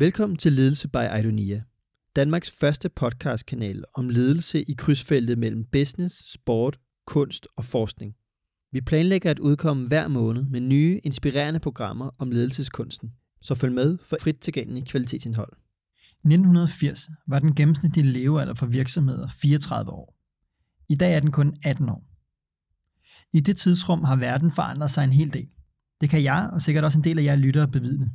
Velkommen til Ledelse by Idonia, Danmarks første podcastkanal om ledelse i krydsfeltet mellem business, sport, kunst og forskning. Vi planlægger at udkomme hver måned med nye, inspirerende programmer om ledelseskunsten, så følg med for frit tilgængelig kvalitetsindhold. 1980 var den gennemsnitlige levealder for virksomheder 34 år. I dag er den kun 18 år. I det tidsrum har verden forandret sig en hel del. Det kan jeg og sikkert også en del af jer lyttere bevidne.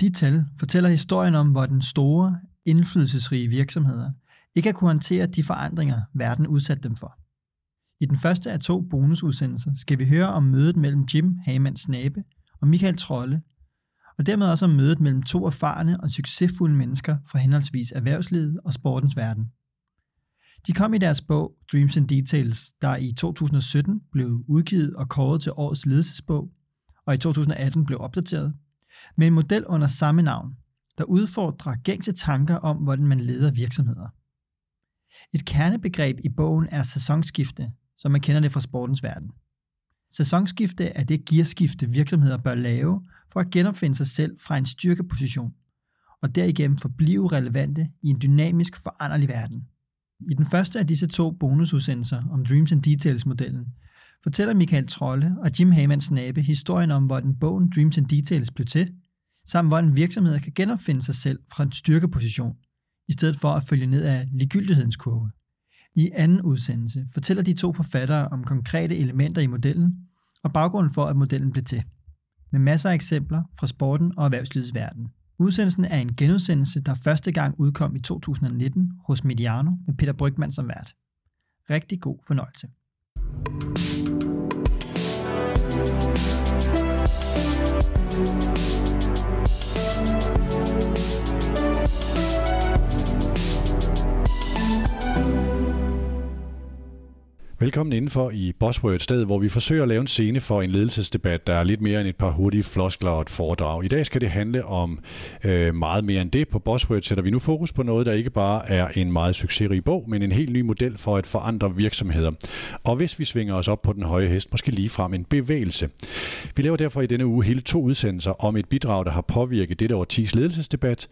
De tal fortæller historien om, hvor den store, indflydelsesrige virksomheder ikke har kunnet håndtere de forandringer, verden udsatte dem for. I den første af to bonusudsendelser skal vi høre om mødet mellem Jim Hamann Snabe og Michael Trolle, og dermed også om mødet mellem to erfarne og succesfulde mennesker fra henholdsvis erhvervslivet og sportens verden. De kom i deres bog Dreams and Details, der i 2017 blev udgivet og kåret til årets ledelsesbog, og i 2018 blev opdateret, med en model under samme navn, der udfordrer gængse tanker om, hvordan man leder virksomheder. Et kernebegreb i bogen er sæsonskifte, som man kender det fra sportens verden. Sæsonskifte er det gearskifte, virksomheder bør lave for at genopfinde sig selv fra en styrkeposition, og derigennem forblive relevante i en dynamisk foranderlig verden. I den første af disse to bonusudsendelser om Dreams and Details-modellen, fortæller Michael Trolle og Jim Hamans nabe historien om, hvordan bogen Dreams and Details blev til, samt hvordan virksomheder kan genopfinde sig selv fra en styrkeposition, i stedet for at følge ned af ligegyldighedens kurve. I anden udsendelse fortæller de to forfattere om konkrete elementer i modellen og baggrunden for, at modellen blev til, med masser af eksempler fra sporten og erhvervslivets verden. Udsendelsen er en genudsendelse, der første gang udkom i 2019 hos Mediano med Peter Brygman som vært. Rigtig god fornøjelse. Velkommen indenfor i Bosworth, sted hvor vi forsøger at lave en scene for en ledelsesdebat, der er lidt mere end et par hurtige floskler og et foredrag. I dag skal det handle om øh, meget mere end det. På Bosworth sætter vi nu fokus på noget, der ikke bare er en meget succesrig bog, men en helt ny model for at forandre virksomheder. Og hvis vi svinger os op på den høje hest, måske lige frem en bevægelse. Vi laver derfor i denne uge hele to udsendelser om et bidrag, der har påvirket dette årtis ledelsesdebat.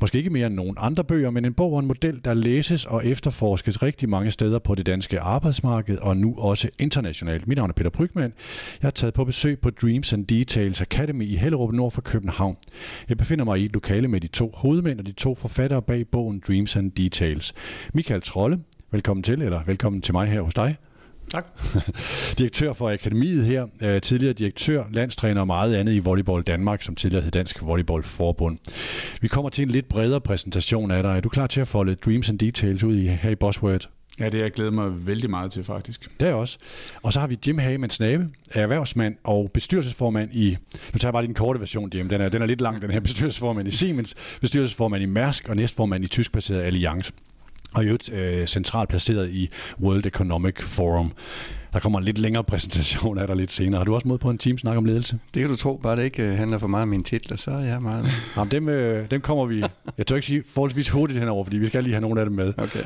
Måske ikke mere end nogen andre bøger, men en bog og en model, der læses og efterforskes rigtig mange steder på det danske arbejdsmarked arbejdsmarked og nu også internationalt. Mit navn er Peter Brygman. Jeg har taget på besøg på Dreams and Details Academy i Hellerup Nord for København. Jeg befinder mig i et lokale med de to hovedmænd og de to forfattere bag bogen Dreams and Details. Michael Trolle, velkommen til, eller velkommen til mig her hos dig. Tak. direktør for Akademiet her, øh, tidligere direktør, landstræner og meget andet i Volleyball Danmark, som tidligere hed Dansk Volleyball Forbund. Vi kommer til en lidt bredere præsentation af dig. Er du klar til at folde Dreams and Details ud i, her i Bosworth? Ja, det jeg glæder mig vældig meget til, faktisk. Det er også. Og så har vi Jim Hagemann Snabe, erhvervsmand og bestyrelsesformand i, nu tager jeg bare din korte version, Jim, den er, den er lidt lang, den her bestyrelsesformand i Siemens, bestyrelsesformand i Mærsk og næstformand i tyskbaseret Allianz. og i øvrigt øh, centralt placeret i World Economic Forum. Der kommer en lidt længere præsentation af dig lidt senere. Har du også mod på en team snak om ledelse? Det kan du tro, bare det ikke øh, handler for meget om mine titler, så er jeg meget. Jamen, dem, øh, dem kommer vi, jeg tør ikke sige forholdsvis hurtigt henover, fordi vi skal lige have nogle af dem med. Okay.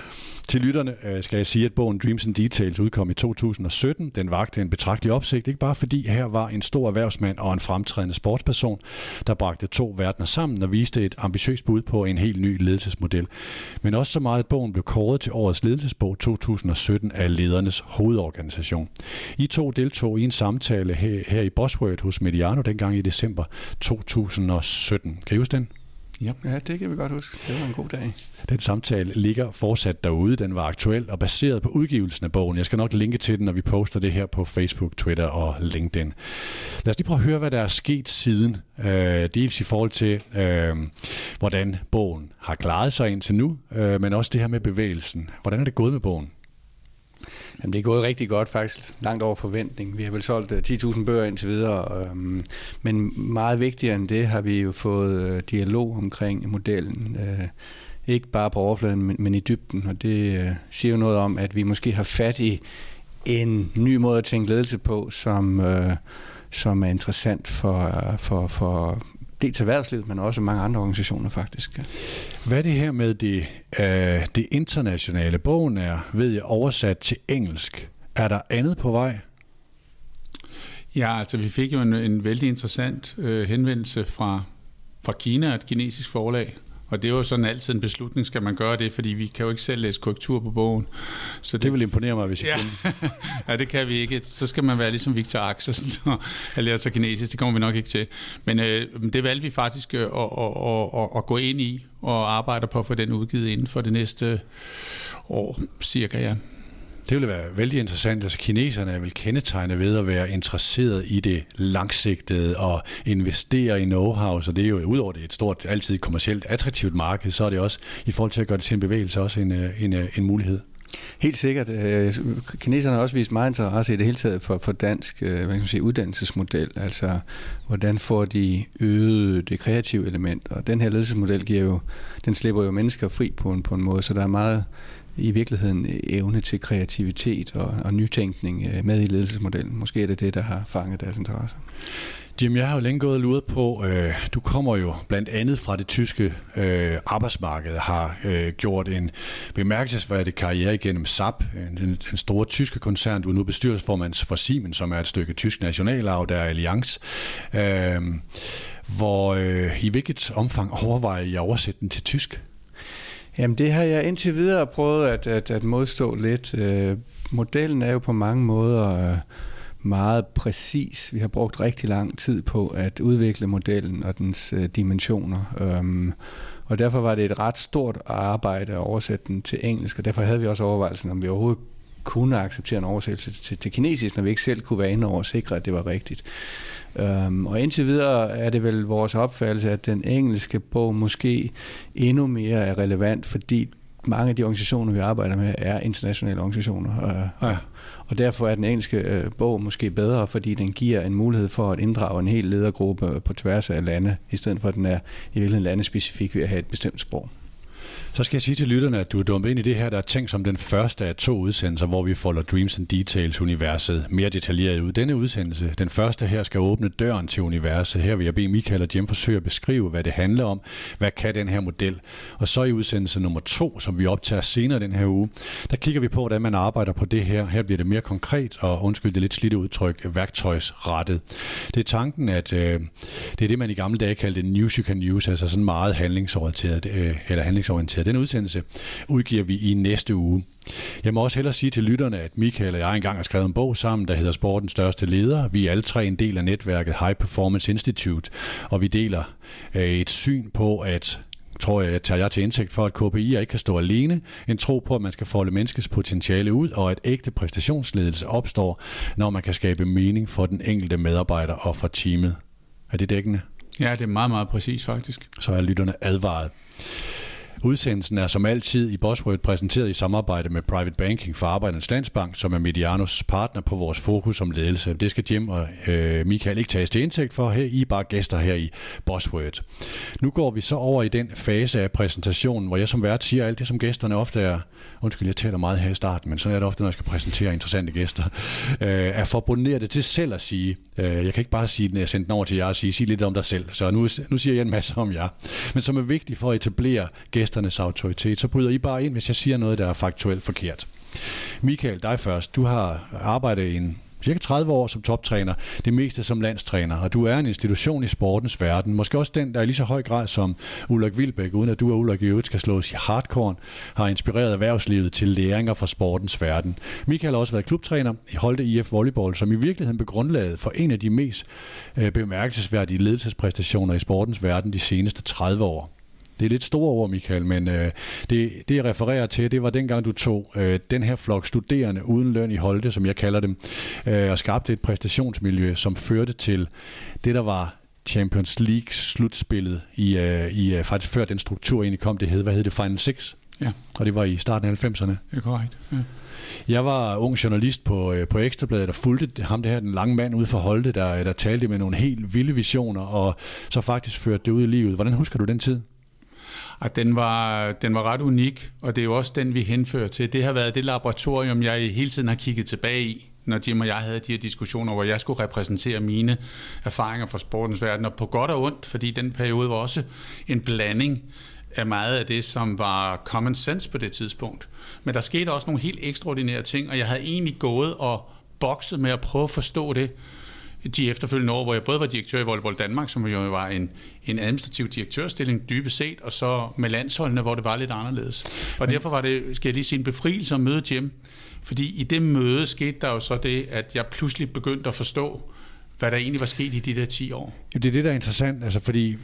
Til lytterne øh, skal jeg sige, at bogen Dreams and Details udkom i 2017. Den vagte en betragtelig opsigt, ikke bare fordi her var en stor erhvervsmand og en fremtrædende sportsperson, der bragte to verdener sammen og viste et ambitiøst bud på en helt ny ledelsesmodel. Men også så meget, at bogen blev kåret til årets ledelsesbog 2017 af ledernes hovedorganisation. I to deltog i en samtale her, her i Bosworth hos Mediano dengang i december 2017. Kan I huske den? Ja. ja, det kan vi godt huske. Det var en god dag. Den samtale ligger fortsat derude. Den var aktuel og baseret på udgivelsen af bogen. Jeg skal nok linke til den, når vi poster det her på Facebook, Twitter og LinkedIn. Lad os lige prøve at høre, hvad der er sket siden. Øh, dels i forhold til, øh, hvordan bogen har klaret sig indtil nu, øh, men også det her med bevægelsen. Hvordan er det gået med bogen? Jamen, det er gået rigtig godt faktisk, langt over forventning. Vi har vel solgt øh, 10.000 bøger indtil videre, øhm, men meget vigtigere end det har vi jo fået øh, dialog omkring modellen. Øh, ikke bare på overfladen, men, men i dybden, og det øh, siger jo noget om, at vi måske har fat i en ny måde at tænke ledelse på, som, øh, som er interessant for, for, for dels erhvervslivet, men også mange andre organisationer faktisk. Hvad er det her med det, øh, det internationale? Bogen er, ved jeg, oversat til engelsk. Er der andet på vej? Ja, altså vi fik jo en, en vældig interessant øh, henvendelse fra fra Kina, et kinesisk forlag. Og det er jo sådan altid en beslutning, skal man gøre det, fordi vi kan jo ikke selv læse korrektur på bogen. Så det, det vil imponere mig, hvis jeg ja. kunne. ja, det kan vi ikke. Så skal man være ligesom Victor Axelsen og have lært sig kinesisk. Det kommer vi nok ikke til. Men øh, det valgte vi faktisk at, at, at, at gå ind i og arbejde på at få den udgivet inden for det næste år, cirka, ja. Det ville være vældig interessant. Altså kineserne er vel kendetegnet ved at være interesseret i det langsigtede og investere i know-how, så det er jo udover det et stort, altid kommercielt attraktivt marked, så er det også i forhold til at gøre det til en bevægelse også en, øh, en, øh, en mulighed. Helt sikkert. Øh, kineserne har også vist meget interesse i det hele taget for, for dansk hvad kan man sige, uddannelsesmodel. Altså, hvordan får de øget det kreative element? Og den her ledelsesmodel giver jo, den slipper jo mennesker fri på en, på en måde, så der er meget i virkeligheden øh, evne til kreativitet og, og nytænkning øh, med i ledelsesmodellen. Måske er det det, der har fanget deres interesse. Jim, jeg har jo længe gået og luret på, øh, du kommer jo blandt andet fra det tyske øh, arbejdsmarked, har øh, gjort en bemærkelsesværdig karriere igennem SAP, den, den store tyske koncern. Du er nu bestyrelsesformand for Siemens, som er et stykke tysk nationalarv, der er Allianz. Øh, hvor øh, i hvilket omfang overvejer I at oversætte den til tysk? Jamen det har jeg indtil videre prøvet at, at, at modstå lidt. Øh, modellen er jo på mange måder øh, meget præcis. Vi har brugt rigtig lang tid på at udvikle modellen og dens øh, dimensioner. Øhm, og derfor var det et ret stort arbejde at oversætte den til engelsk, og derfor havde vi også overvejelsen, om vi overhovedet kunne acceptere en oversættelse til, til kinesisk, når vi ikke selv kunne være inde og sikre, at det var rigtigt. Um, og indtil videre er det vel vores opfattelse, at den engelske bog måske endnu mere er relevant, fordi mange af de organisationer, vi arbejder med, er internationale organisationer. Og, ja. og derfor er den engelske øh, bog måske bedre, fordi den giver en mulighed for at inddrage en hel ledergruppe på tværs af lande, i stedet for at den er i virkeligheden landespecifik ved at have et bestemt sprog. Så skal jeg sige til lytterne, at du er dumpet ind i det her, der er tænkt som den første af to udsendelser, hvor vi folder Dreams and Details-universet mere detaljeret ud. Denne udsendelse, den første her, skal åbne døren til universet. Her vil jeg bede Michael og Jim forsøge at beskrive, hvad det handler om. Hvad kan den her model? Og så i udsendelse nummer to, som vi optager senere den her uge, der kigger vi på, hvordan man arbejder på det her. Her bliver det mere konkret, og undskyld det lidt slidte udtryk, værktøjsrettet. Det er tanken, at øh, det er det, man i gamle dage kaldte news you can use, altså sådan meget handlingsorienteret, øh, eller handlingsorienteret til. Den udsendelse udgiver vi i næste uge. Jeg må også hellere sige til lytterne, at Michael og jeg engang har skrevet en bog sammen, der hedder Sportens Største Leder. Vi er alle tre en del af netværket High Performance Institute, og vi deler øh, et syn på, at tror jeg, tager jeg til indtægt for, at KPI ikke kan stå alene. En tro på, at man skal folde menneskets potentiale ud, og at ægte præstationsledelse opstår, når man kan skabe mening for den enkelte medarbejder og for teamet. Er det dækkende? Ja, det er meget, meget præcis faktisk. Så er lytterne advaret. Udsendelsen er som altid i Bosworth præsenteret i samarbejde med Private Banking for Arbejdernes Landsbank, som er Medianos partner på vores fokus om ledelse. Det skal Jim og øh, Michael ikke tages til indtægt for. Her I er bare gæster her i Bosworth. Nu går vi så over i den fase af præsentationen, hvor jeg som vært siger alt det, som gæsterne ofte er, undskyld, jeg taler meget her i starten, men sådan er det ofte, når jeg skal præsentere interessante gæster, øh, er forbundet det til selv at sige. Øh, jeg kan ikke bare sige, når jeg sender den over til jer og sige, sig lidt om dig selv. Så nu, nu siger jeg en masse om jer. Men som er vigtigt for at etablere gæster gæsternes autoritet, så bryder I bare ind, hvis jeg siger noget, der er faktuelt forkert. Michael, dig først. Du har arbejdet i en cirka 30 år som toptræner, det meste som landstræner, og du er en institution i sportens verden. Måske også den, der i lige så høj grad som Ulrik Vilbæk, uden at du og Ulrik i øvrigt skal slås i hardcore, har inspireret erhvervslivet til læringer fra sportens verden. Michael har også været klubtræner i Holte IF Volleyball, som i virkeligheden blev grundlaget for en af de mest øh, bemærkelsesværdige ledelsespræstationer i sportens verden de seneste 30 år. Det er lidt store ord, Michael, men øh, det, det, jeg refererer til, det var dengang, du tog øh, den her flok studerende uden løn i Holte, som jeg kalder dem, øh, og skabte et præstationsmiljø, som førte til det, der var Champions League slutspillet i, øh, i øh, faktisk før den struktur egentlig kom, det hed, hvad hed det, Final Six? Ja. Og det var i starten af 90'erne. Det er korrekt, ja. Jeg var ung journalist på, øh, på Ekstrabladet, der fulgte ham det her, den lange mand ude for Holte, der, der talte med nogle helt vilde visioner, og så faktisk førte det ud i livet. Hvordan husker du den tid? At den var, den var ret unik, og det er jo også den, vi henfører til. Det har været det laboratorium, jeg hele tiden har kigget tilbage i, når Jim og jeg havde de her diskussioner, hvor jeg skulle repræsentere mine erfaringer fra sportens verden, og på godt og ondt, fordi den periode var også en blanding af meget af det, som var common sense på det tidspunkt. Men der skete også nogle helt ekstraordinære ting, og jeg havde egentlig gået og bokset med at prøve at forstå det, de efterfølgende år, hvor jeg både var direktør i Volleyball Danmark, som jo var en, en administrativ direktørstilling dybest set, og så med landsholdene, hvor det var lidt anderledes. Og Men... derfor var det, skal jeg lige sige, en befrielse at møde Jim, fordi i det møde skete der jo så det, at jeg pludselig begyndte at forstå, hvad der egentlig var sket i de der 10 år. Det er det, der er interessant, altså fordi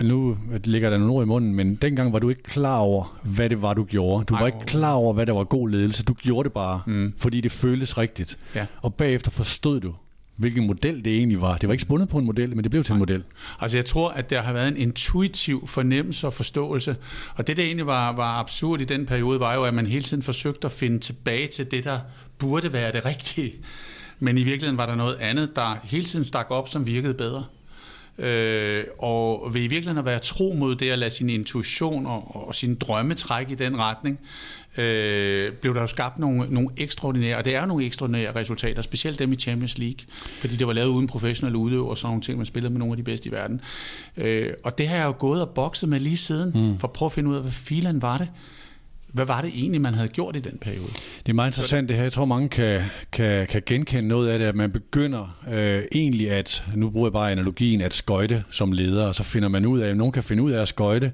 nu ligger der nogle ord i munden, men dengang var du ikke klar over, hvad det var, du gjorde. Du Ej, var ikke klar over, hvad der var god ledelse. Du gjorde det bare, mm. fordi det føltes rigtigt. Ja. Og bagefter forstod du, hvilken model det egentlig var. Det var ikke spundet på en model, men det blev til en model. Altså jeg tror, at der har været en intuitiv fornemmelse og forståelse. Og det, der egentlig var, var absurd i den periode, var jo, at man hele tiden forsøgte at finde tilbage til det, der burde være det rigtige. Men i virkeligheden var der noget andet, der hele tiden stak op, som virkede bedre. Øh, og ved i virkeligheden at være tro mod det at lade sin intuition og, og sin drømme trække i den retning, øh, blev der jo skabt nogle, nogle ekstraordinære, og det er nogle ekstraordinære resultater, specielt dem i Champions League, fordi det var lavet uden professionelle udøvere og sådan nogle ting, man spillede med nogle af de bedste i verden. Øh, og det har jeg jo gået og bokset med lige siden, mm. for at prøve at finde ud af, hvad filen var det. Hvad var det egentlig, man havde gjort i den periode? Det er meget interessant det her. Jeg tror, mange kan, kan, kan genkende noget af det, at man begynder øh, egentlig at, nu bruger jeg bare analogien, at skøjte som leder, og så finder man ud af, at nogen kan finde ud af at skøjte,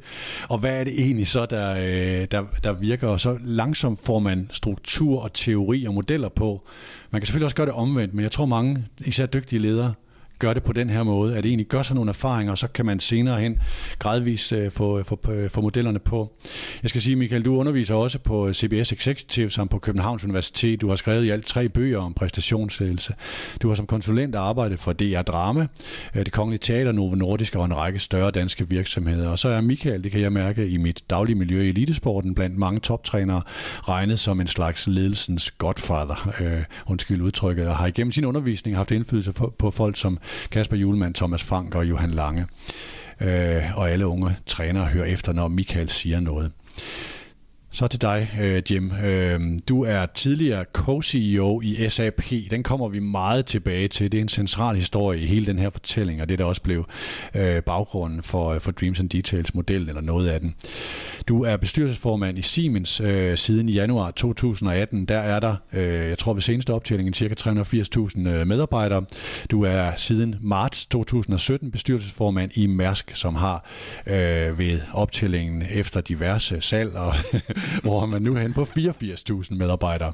og hvad er det egentlig så, der, øh, der, der virker, og så langsomt får man struktur og teori og modeller på. Man kan selvfølgelig også gøre det omvendt, men jeg tror mange, især dygtige ledere, gør det på den her måde, at det egentlig gør sig nogle erfaringer, og så kan man senere hen gradvist øh, få, få, få modellerne på. Jeg skal sige, Michael, du underviser også på øh, CBS Executive samt på Københavns Universitet. Du har skrevet i alt tre bøger om præstationsledelse. Du har som konsulent arbejdet for DR Drama, øh, det Kongelige Teater, Novo Nordisk og en række større danske virksomheder. Og så er Michael, det kan jeg mærke i mit daglige miljø i elitesporten, blandt mange toptrænere, regnet som en slags ledelsens godfather, øh, undskyld udtrykket, og har igennem sin undervisning haft indflydelse på folk som Kasper Julemand, Thomas Frank og Johan Lange. Øh, og alle unge trænere hører efter, når Michael siger noget. Så til dig, øh, Jim. Øh, du er tidligere co-CEO i SAP. Den kommer vi meget tilbage til. Det er en central historie i hele den her fortælling, og det der også blev øh, baggrunden for, for Dreams and Details modellen, eller noget af den. Du er bestyrelsesformand i Siemens siden januar 2018. Der er der, jeg tror ved seneste optælling, cirka 380.000 medarbejdere. Du er siden marts 2017 bestyrelsesformand i Mærsk, som har ved optællingen efter diverse salg og hvor man nu er hen på 84.000 medarbejdere.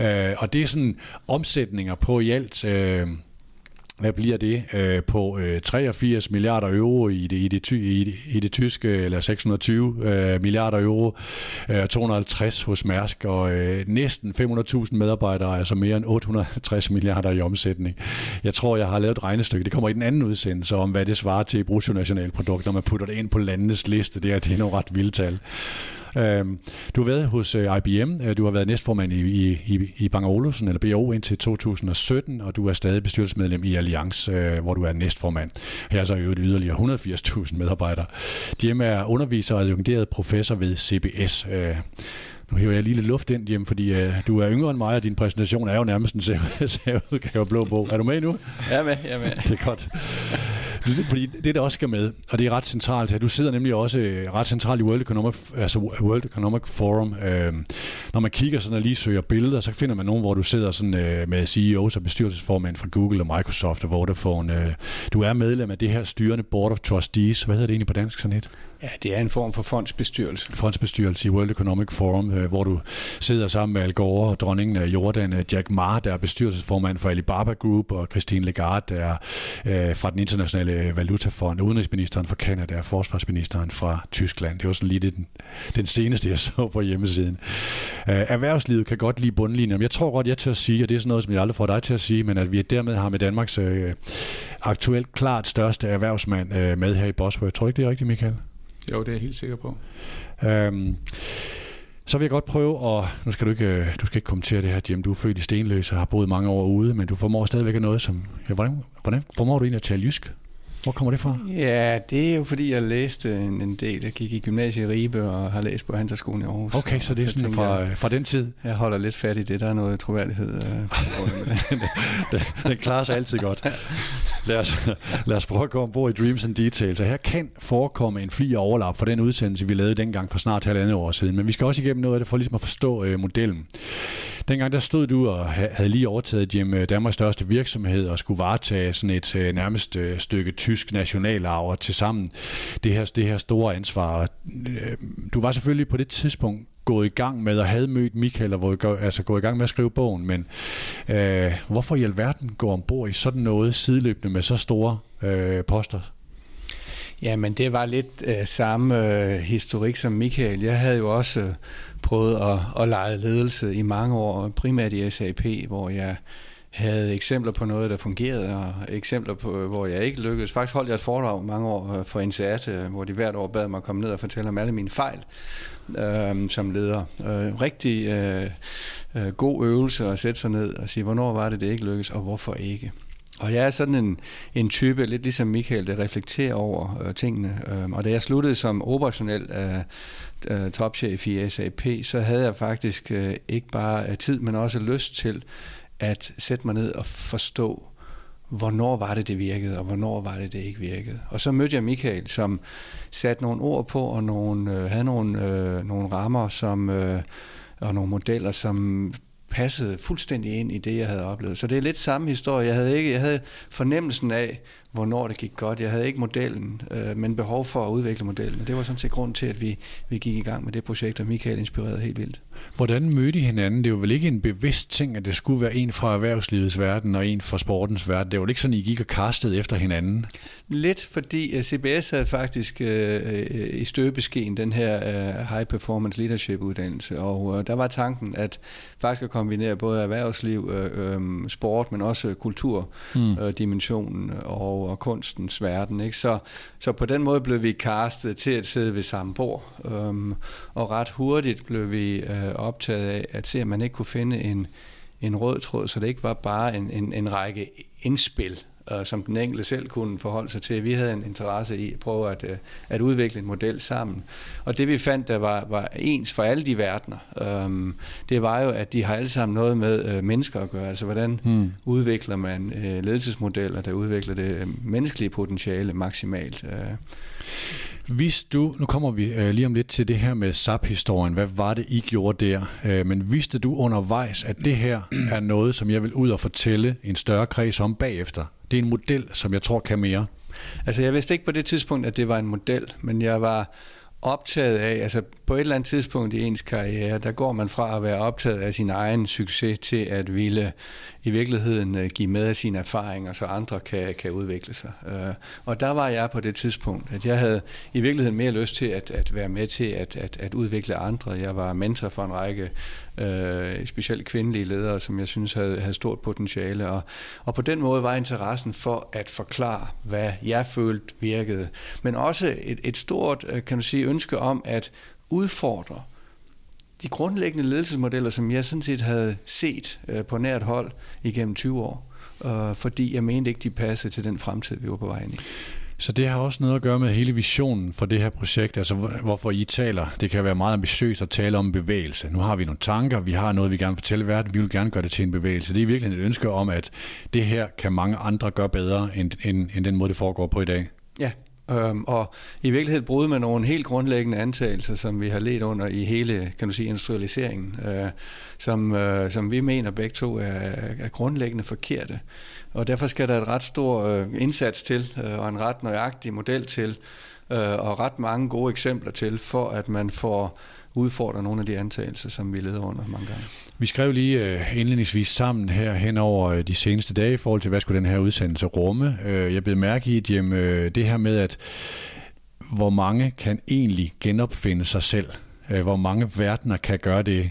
Øh, og det er sådan omsætninger på i alt... Øh, hvad bliver det øh, på øh, 83 milliarder euro i det, i det, ty, i det, i det tyske, eller 620 øh, milliarder euro, øh, 250 hos Mærsk, og øh, næsten 500.000 medarbejdere, altså mere end 850 milliarder i omsætning. Jeg tror, jeg har lavet et regnestykke, det kommer i den anden udsendelse, om hvad det svarer til bruttonationalprodukt, når man putter det ind på landenes liste. Det er, det er nogle ret vilde tal. Øhm, du har været hos IBM, du har været næstformand i, i, i Bang Olufsen, eller BO, indtil 2017, og du er stadig bestyrelsesmedlem i Allianz, hvor du er næstformand. Her er så øvrigt yderligere 180.000 medarbejdere. Jim er underviser og adjungeret professor ved CBS. Nu hæver jeg lige lidt luft ind, hjem, fordi øh, du er yngre end mig, og din præsentation er jo nærmest en særudgave blå bog. Er du med nu? Jeg er med, jeg er med. Det er godt. Fordi det, der også skal med, og det er ret centralt, at du sidder nemlig også øh, ret centralt i World Economic, altså World Economic Forum. Øh, når man kigger sådan og lige søger billeder, så finder man nogen, hvor du sidder sådan, øh, med CEOs og bestyrelsesformænd fra Google og Microsoft og Vodafone. Øh, du er medlem af det her styrende Board of Trustees. Hvad hedder det egentlig på dansk sådan et? Ja, det er en form for fondsbestyrelse. Fondsbestyrelse i World Economic Forum, øh, hvor du sidder sammen med Al Gore og dronningen af Jordan, øh, Jack Ma, der er bestyrelsesformand for Alibaba Group, og Christine Lagarde, der er øh, fra den internationale valutafond, udenrigsministeren fra Canada og forsvarsministeren fra Tyskland. Det var sådan lige den, den seneste, jeg så på hjemmesiden. Øh, erhvervslivet kan godt lide bundlinjer, men jeg tror godt, jeg tør at sige, og det er sådan noget, som jeg aldrig får dig til at sige, men at vi dermed har med Danmarks aktuelt klart største erhvervsmand med her i Bosworth. Tror tror ikke, det er rigtigt, Michael? Jo, det er jeg helt sikker på. Øhm, så vil jeg godt prøve, og nu skal du ikke, øh, du skal ikke kommentere det her, Jim. Du er født i Stenløs og har boet mange år ude, men du formår stadigvæk noget, som... Ja, hvordan, hvordan formår du egentlig at tale jysk? Hvor kommer det fra? Ja, det er jo fordi, jeg læste en, en del. Jeg gik i gymnasiet i Ribe og har læst på Handelskolen i Aarhus. Okay, så det er sådan fra, jeg, fra den tid? Jeg holder lidt fat i det. Der er noget troværdighed. Øh, den, den klarer sig altid godt. lad, os, lad os prøve at gå ombord i Dreams and Details. Og her kan forekomme en fli overlap for den udsendelse, vi lavede dengang for snart halvandet år siden. Men vi skal også igennem noget af det for ligesom at forstå øh, modellen. Dengang der stod du og havde lige overtaget Jim øh, Danmarks største virksomhed og skulle varetage sådan et øh, nærmest øh, stykke tysk nationalarv og til sammen det her, det her store ansvar. Du var selvfølgelig på det tidspunkt gået i gang med og havde mødt Michael og var, altså gået i gang med at skrive bogen, men øh, hvorfor i alverden gå ombord i sådan noget sideløbende med så store øh, poster? Ja, men det var lidt øh, samme øh, historik som Michael. Jeg havde jo også øh, prøvet at, at lege ledelse i mange år, primært i SAP, hvor jeg havde eksempler på noget, der fungerede, og eksempler på, hvor jeg ikke lykkedes. Faktisk holdt jeg et foredrag mange år øh, for NCAT, øh, hvor de hvert år bad mig komme ned og fortælle om alle mine fejl øh, som leder. Øh, rigtig øh, øh, god øvelse at sætte sig ned og sige, hvornår var det, det ikke lykkedes, og hvorfor ikke. Og jeg er sådan en, en type, lidt ligesom Michael, der reflekterer over øh, tingene. Øh, og da jeg sluttede som operationel øh, øh topchef i SAP, så havde jeg faktisk øh, ikke bare øh, tid, men også lyst til at sætte mig ned og forstå, hvornår var det, det virkede, og hvornår var det, det ikke virkede. Og så mødte jeg Michael, som satte nogle ord på, og nogle, øh, havde nogle, øh, nogle rammer som, øh, og nogle modeller, som passede fuldstændig ind i det, jeg havde oplevet. Så det er lidt samme historie. Jeg havde, ikke, jeg havde fornemmelsen af, hvornår det gik godt. Jeg havde ikke modellen, øh, men behov for at udvikle modellen. Og det var sådan set grund til, at vi, vi gik i gang med det projekt, og Michael inspirerede helt vildt. Hvordan mødte I hinanden? Det var vel ikke en bevidst ting, at det skulle være en fra erhvervslivets verden og en fra sportens verden. Det var ikke sådan, I gik og kastede efter hinanden? Lidt, fordi CBS havde faktisk øh, øh, i støbeskeen den her øh, High Performance Leadership uddannelse, og øh, der var tanken at faktisk at kombinere både erhvervsliv, øh, øh, sport, men også kulturdimensionen mm. øh, og og kunstens verden. Ikke? Så, så på den måde blev vi castet til at sidde ved samme bord. Um, og ret hurtigt blev vi øh, optaget af at se, at man ikke kunne finde en, en rød tråd, så det ikke var bare en, en, en række indspil øh, som den enkelte selv kunne forholde sig til. Vi havde en interesse i at prøve at, øh, at udvikle en model sammen. Og det vi fandt, der var, var ens for alle de verdener, øh, det var jo, at de har alle sammen noget med øh, mennesker at gøre. Altså hvordan hmm. udvikler man øh, ledelsesmodeller, der udvikler det øh, menneskelige potentiale maksimalt. Øh. Hvis du, nu kommer vi øh, lige om lidt til det her med SAP-historien, hvad var det, I gjorde der? Øh, men vidste du undervejs, at det her er noget, som jeg vil ud og fortælle en større kreds om bagefter? Det er en model, som jeg tror kan mere. Altså jeg vidste ikke på det tidspunkt, at det var en model, men jeg var optaget af, altså på et eller andet tidspunkt i ens karriere, der går man fra at være optaget af sin egen succes til at ville i virkeligheden øh, give med af sine erfaringer, så andre kan, kan udvikle sig. Øh, og der var jeg på det tidspunkt, at jeg havde i virkeligheden mere lyst til at, at være med til at, at, at udvikle andre. Jeg var mentor for en række øh, specielt kvindelige ledere, som jeg synes havde, havde stort potentiale. Og, og på den måde var interessen for at forklare, hvad jeg følte virkede. Men også et, et stort, øh, kan du sige, ønske om at udfordre de grundlæggende ledelsesmodeller, som jeg sådan set havde set øh, på nært hold igennem 20 år, øh, fordi jeg mente ikke, de passede til den fremtid, vi var på vej ind i. Så det har også noget at gøre med hele visionen for det her projekt, altså hvorfor I taler. Det kan være meget ambitiøst at tale om bevægelse. Nu har vi nogle tanker, vi har noget, vi gerne vil fortælle verden, vi vil gerne gøre det til en bevægelse. Det er virkelig et ønske om, at det her kan mange andre gøre bedre, end, end, end den måde, det foregår på i dag. Ja, Øhm, og i virkeligheden brød med nogle helt grundlæggende antagelser, som vi har let under i hele, kan du sige, industrialiseringen, øh, som, øh, som vi mener begge to er, er grundlæggende forkerte. Og derfor skal der et ret stor øh, indsats til, øh, og en ret nøjagtig model til, øh, og ret mange gode eksempler til, for at man får udfordrer nogle af de antagelser, som vi leder under mange gange. Vi skrev lige uh, indledningsvis sammen her hen over øh, de seneste dage i forhold til, hvad skulle den her udsendelse rumme. Uh, jeg blev mærke i, Jim, uh, det her med, at hvor mange kan egentlig genopfinde sig selv hvor mange verdener kan gøre det.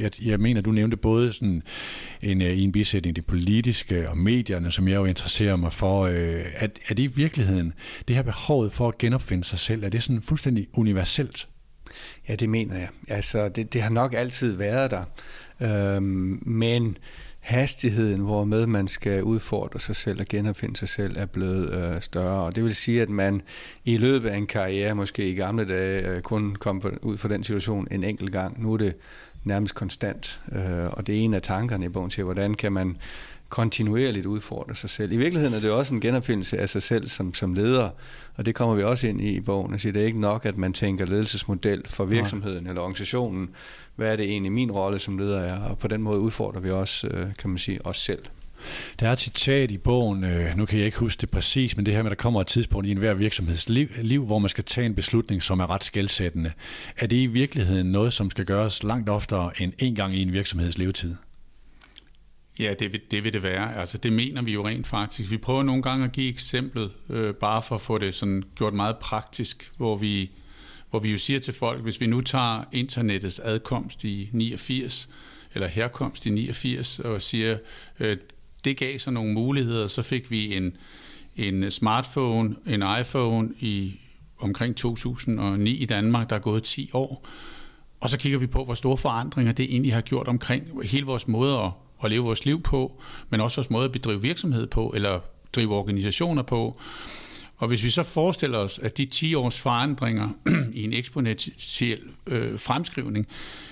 Jeg, jeg mener, du nævnte både sådan en, i en bisætning det politiske og medierne, som jeg jo interesserer mig for. Er, er det i virkeligheden, det her behovet for at genopfinde sig selv, er det sådan fuldstændig universelt? Ja, det mener jeg. Altså, det, det har nok altid været der. Øhm, men hastigheden, hvormed man skal udfordre sig selv og genopfinde sig selv, er blevet øh, større. Og det vil sige, at man i løbet af en karriere, måske i gamle dage, øh, kun kom ud for den situation en enkelt gang. Nu er det nærmest konstant. Øh, og det er en af tankerne i bogen til, hvordan kan man kontinuerligt udfordre sig selv. I virkeligheden er det også en genopfindelse af sig selv som, som leder, og det kommer vi også ind i i bogen. Altså, det er ikke nok, at man tænker ledelsesmodel for virksomheden eller organisationen. Hvad er det egentlig min rolle som leder er? Og på den måde udfordrer vi også, øh, kan man sige, os selv. Der er et citat i bogen, øh, nu kan jeg ikke huske det præcis, men det her med, at der kommer et tidspunkt i enhver virksomhedsliv, liv, hvor man skal tage en beslutning, som er ret skældsættende. Er det i virkeligheden noget, som skal gøres langt oftere end en gang i en virksomheds levetid? Ja, det vil, det vil det være. Altså, det mener vi jo rent faktisk. Vi prøver nogle gange at give eksemplet, øh, bare for at få det sådan gjort meget praktisk, hvor vi, hvor vi jo siger til folk, hvis vi nu tager internettets adkomst i 89, eller herkomst i 89, og siger, øh, det gav så nogle muligheder, så fik vi en, en smartphone, en iPhone i omkring 2009 i Danmark, der er gået 10 år. Og så kigger vi på, hvor store forandringer det egentlig har gjort omkring hele vores måde at at leve vores liv på, men også vores måde at bedrive virksomhed på, eller drive organisationer på. Og hvis vi så forestiller os, at de 10 års forandringer i en eksponentiel øh, fremskrivning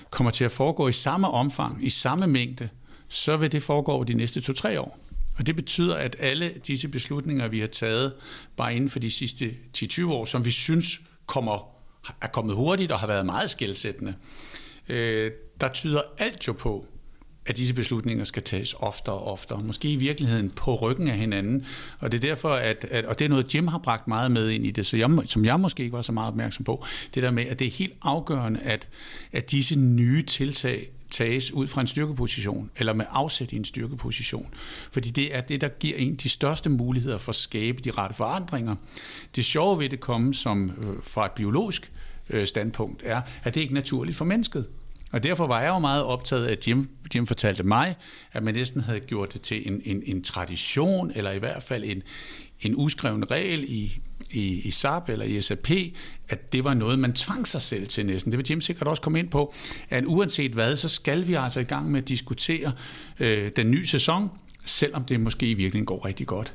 kommer til at foregå i samme omfang, i samme mængde, så vil det foregå over de næste 2-3 år. Og det betyder, at alle disse beslutninger, vi har taget bare inden for de sidste 10-20 år, som vi synes kommer, er kommet hurtigt og har været meget skældsættende, øh, der tyder alt jo på, at disse beslutninger skal tages oftere og oftere. Måske i virkeligheden på ryggen af hinanden. Og det er derfor, at, at og det er noget, Jim har bragt meget med ind i det, så jeg, som jeg måske ikke var så meget opmærksom på, det der med, at det er helt afgørende, at, at disse nye tiltag tages ud fra en styrkeposition, eller med afsæt i en styrkeposition. Fordi det er det, der giver en de største muligheder for at skabe de rette forandringer. Det sjove ved det komme som øh, fra et biologisk øh, standpunkt er, at det ikke er naturligt for mennesket. Og derfor var jeg jo meget optaget af, at Jim, Jim fortalte mig, at man næsten havde gjort det til en, en, en tradition, eller i hvert fald en, en uskreven regel i, i, i SAP eller i SAP, at det var noget, man tvang sig selv til næsten. Det vil Jim sikkert også komme ind på, at uanset hvad, så skal vi altså i gang med at diskutere øh, den nye sæson, selvom det måske i virkeligheden går rigtig godt.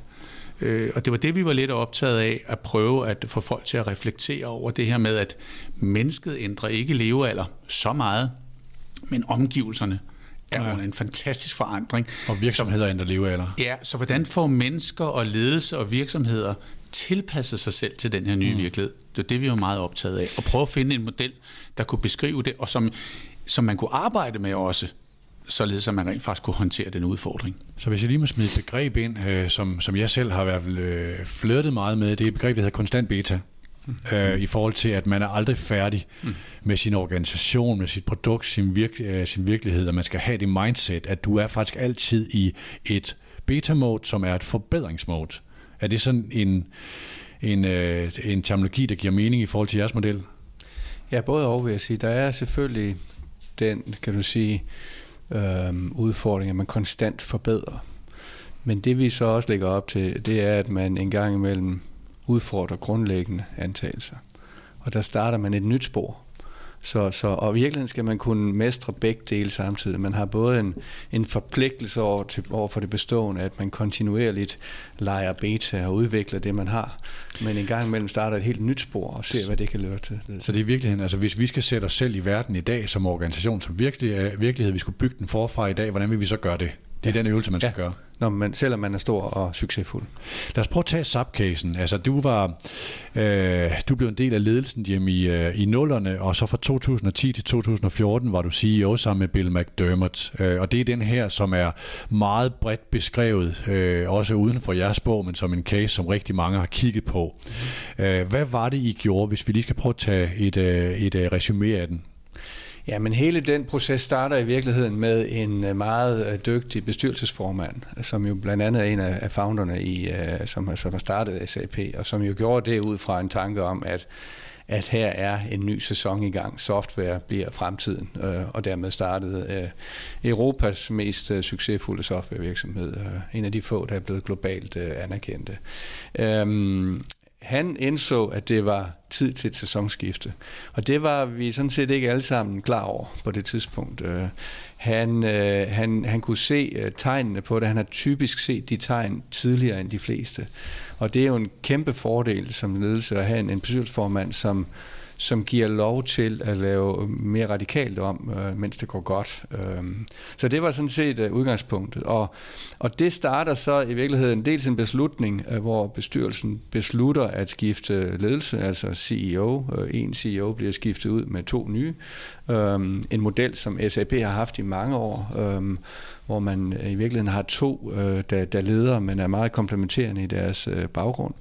Øh, og det var det, vi var lidt optaget af, at prøve at få folk til at reflektere over det her med, at mennesket ændrer ikke levealder så meget, men omgivelserne er ja. en fantastisk forandring. Og virksomheder ændrer levealder. Ja, så hvordan får mennesker og ledelse og virksomheder tilpasset sig selv til den her nye mm. virkelighed? Det er det, vi er meget optaget af. Og prøve at finde en model, der kunne beskrive det, og som, som man kunne arbejde med også, således at man rent faktisk kunne håndtere den udfordring. Så hvis jeg lige må smide et begreb ind, øh, som, som jeg selv har været øh, flirtet meget med, det er et begreb, der hedder konstant beta øh, i forhold til, at man er aldrig færdig mm. med sin organisation, med sit produkt, sin, virke, øh, sin virkelighed, og man skal have det mindset, at du er faktisk altid i et beta-mode, som er et forbedringsmode. Er det sådan en, en, øh, en terminologi, der giver mening i forhold til jeres model? Ja, både og vil jeg sige. Der er selvfølgelig den, kan du sige, øh, udfordring, at man konstant forbedrer. Men det vi så også lægger op til, det er, at man en gang imellem udfordrer grundlæggende antagelser. Og der starter man et nyt spor. Så, så, og i virkeligheden skal man kunne mestre begge dele samtidig. Man har både en, en forpligtelse over, til, over for det bestående, at man kontinuerligt leger beta og udvikler det, man har. Men en gang imellem starter et helt nyt spor og ser, hvad det kan løre til. Så det er i virkeligheden, altså hvis vi skal sætte os selv i verden i dag som organisation, som virkelig, virkelighed, vi skulle bygge den forfra i dag, hvordan vil vi så gøre det? Det er ja. den øvelse, man skal ja. gøre. Når man, selvom man er stor og succesfuld. Lad os prøve at tage SAP-casen. Altså, du var øh, du blev en del af ledelsen hjemme i, øh, i nullerne, og så fra 2010 til 2014 var du CEO sammen med Bill McDermott. Øh, og det er den her, som er meget bredt beskrevet, øh, også uden for jeres bog, men som en case, som rigtig mange har kigget på. Mm. Øh, hvad var det, I gjorde, hvis vi lige skal prøve at tage et, øh, et, et øh, resume af den? Ja, men hele den proces starter i virkeligheden med en øh, meget øh, dygtig bestyrelsesformand, som jo blandt andet er en af founderne, i, øh, som, som har startet SAP, og som jo gjorde det ud fra en tanke om, at at her er en ny sæson i gang. Software bliver fremtiden, og dermed startede Europas mest succesfulde softwarevirksomhed. en af de få, der er blevet globalt anerkendte. Øhm, han indså, at det var tid til et sæsonskifte. Og det var vi sådan set ikke alle sammen klar over på det tidspunkt. Øh, han, øh, han, han kunne se øh, tegnene på det. Han har typisk set de tegn tidligere end de fleste. Og det er jo en kæmpe fordel som ledelse at have en, en bestyrelsesformand, som, som giver lov til at lave mere radikalt om, øh, mens det går godt. Øh, så det var sådan set øh, udgangspunktet. Og, og det starter så i virkeligheden dels en beslutning, øh, hvor bestyrelsen beslutter at skifte ledelse, altså CEO. Øh, en CEO bliver skiftet ud med to nye. Øh, en model, som SAP har haft i mange år. Øh, hvor man øh, i virkeligheden har to, øh, der, der leder, men er meget komplementerende i deres øh, baggrund,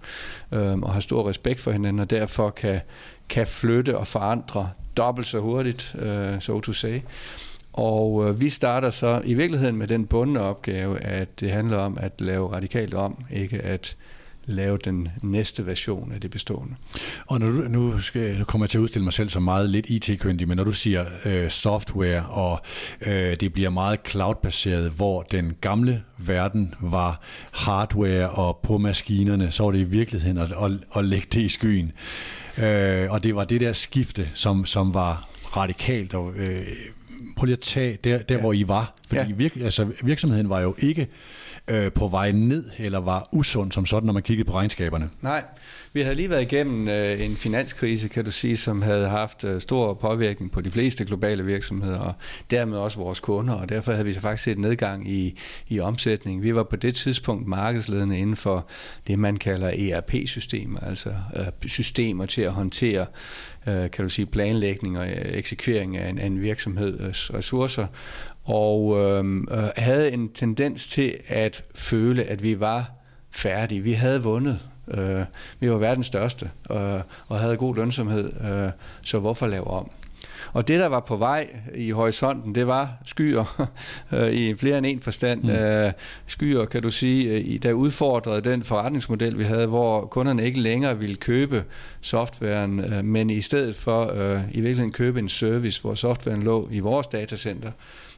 øh, og har stor respekt for hinanden, og derfor kan, kan flytte og forandre dobbelt så hurtigt, øh, so to say. Og øh, vi starter så i virkeligheden med den bundne opgave, at det handler om at lave radikalt om, ikke at lave den næste version af det bestående. Og når du, nu, skal, nu kommer jeg til at udstille mig selv som meget lidt IT-kyndig, men når du siger øh, software, og øh, det bliver meget cloud-baseret, hvor den gamle verden var hardware og på maskinerne, så var det i virkeligheden at, at, at lægge det i skyen. Øh, og det var det der skifte, som, som var radikalt. Og, øh, prøv lige at tage der, der ja. hvor I var. Fordi ja. virk, altså, virksomheden var jo ikke øh, på vej ned, eller var usund som sådan, når man kiggede på regnskaberne? Nej, vi havde lige været igennem øh, en finanskrise, kan du sige, som havde haft øh, stor påvirkning på de fleste globale virksomheder, og dermed også vores kunder, og derfor havde vi så faktisk set nedgang i, i omsætning. Vi var på det tidspunkt markedsledende inden for det, man kalder ERP-systemer, altså øh, systemer til at håndtere øh, kan du sige, planlægning og øh, eksekvering af en, af en virksomheds øh, ressourcer, og øhm, øh, havde en tendens til at føle, at vi var færdige. Vi havde vundet. Øh, vi var verdens største øh, og havde god lønsomhed, øh, så hvorfor lave om? Og det, der var på vej i horisonten, det var skyer øh, i flere end en forstand. Mm. Øh, skyer, kan du sige, øh, der udfordrede den forretningsmodel, vi havde, hvor kunderne ikke længere ville købe softwaren, men i stedet for i virkeligheden købe en service, hvor softwaren lå i vores datacenter,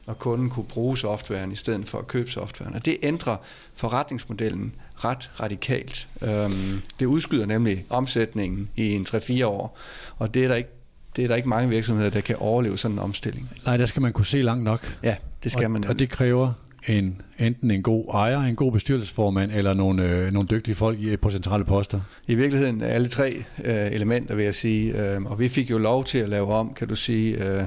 og kunden kunne bruge softwaren i stedet for at købe softwaren. Og det ændrer forretningsmodellen ret radikalt. Øhm, det udskyder nemlig omsætningen i en 3-4 år, og det er der ikke det er der ikke mange virksomheder, der kan overleve sådan en omstilling. Nej, der skal man kunne se langt nok. Ja, det skal og, man. Og det kræver en, enten en god ejer, en god bestyrelsesformand eller nogle, øh, nogle dygtige folk på centrale poster? I virkeligheden alle tre øh, elementer, vil jeg sige. Øh, og vi fik jo lov til at lave om, kan du sige. Øh,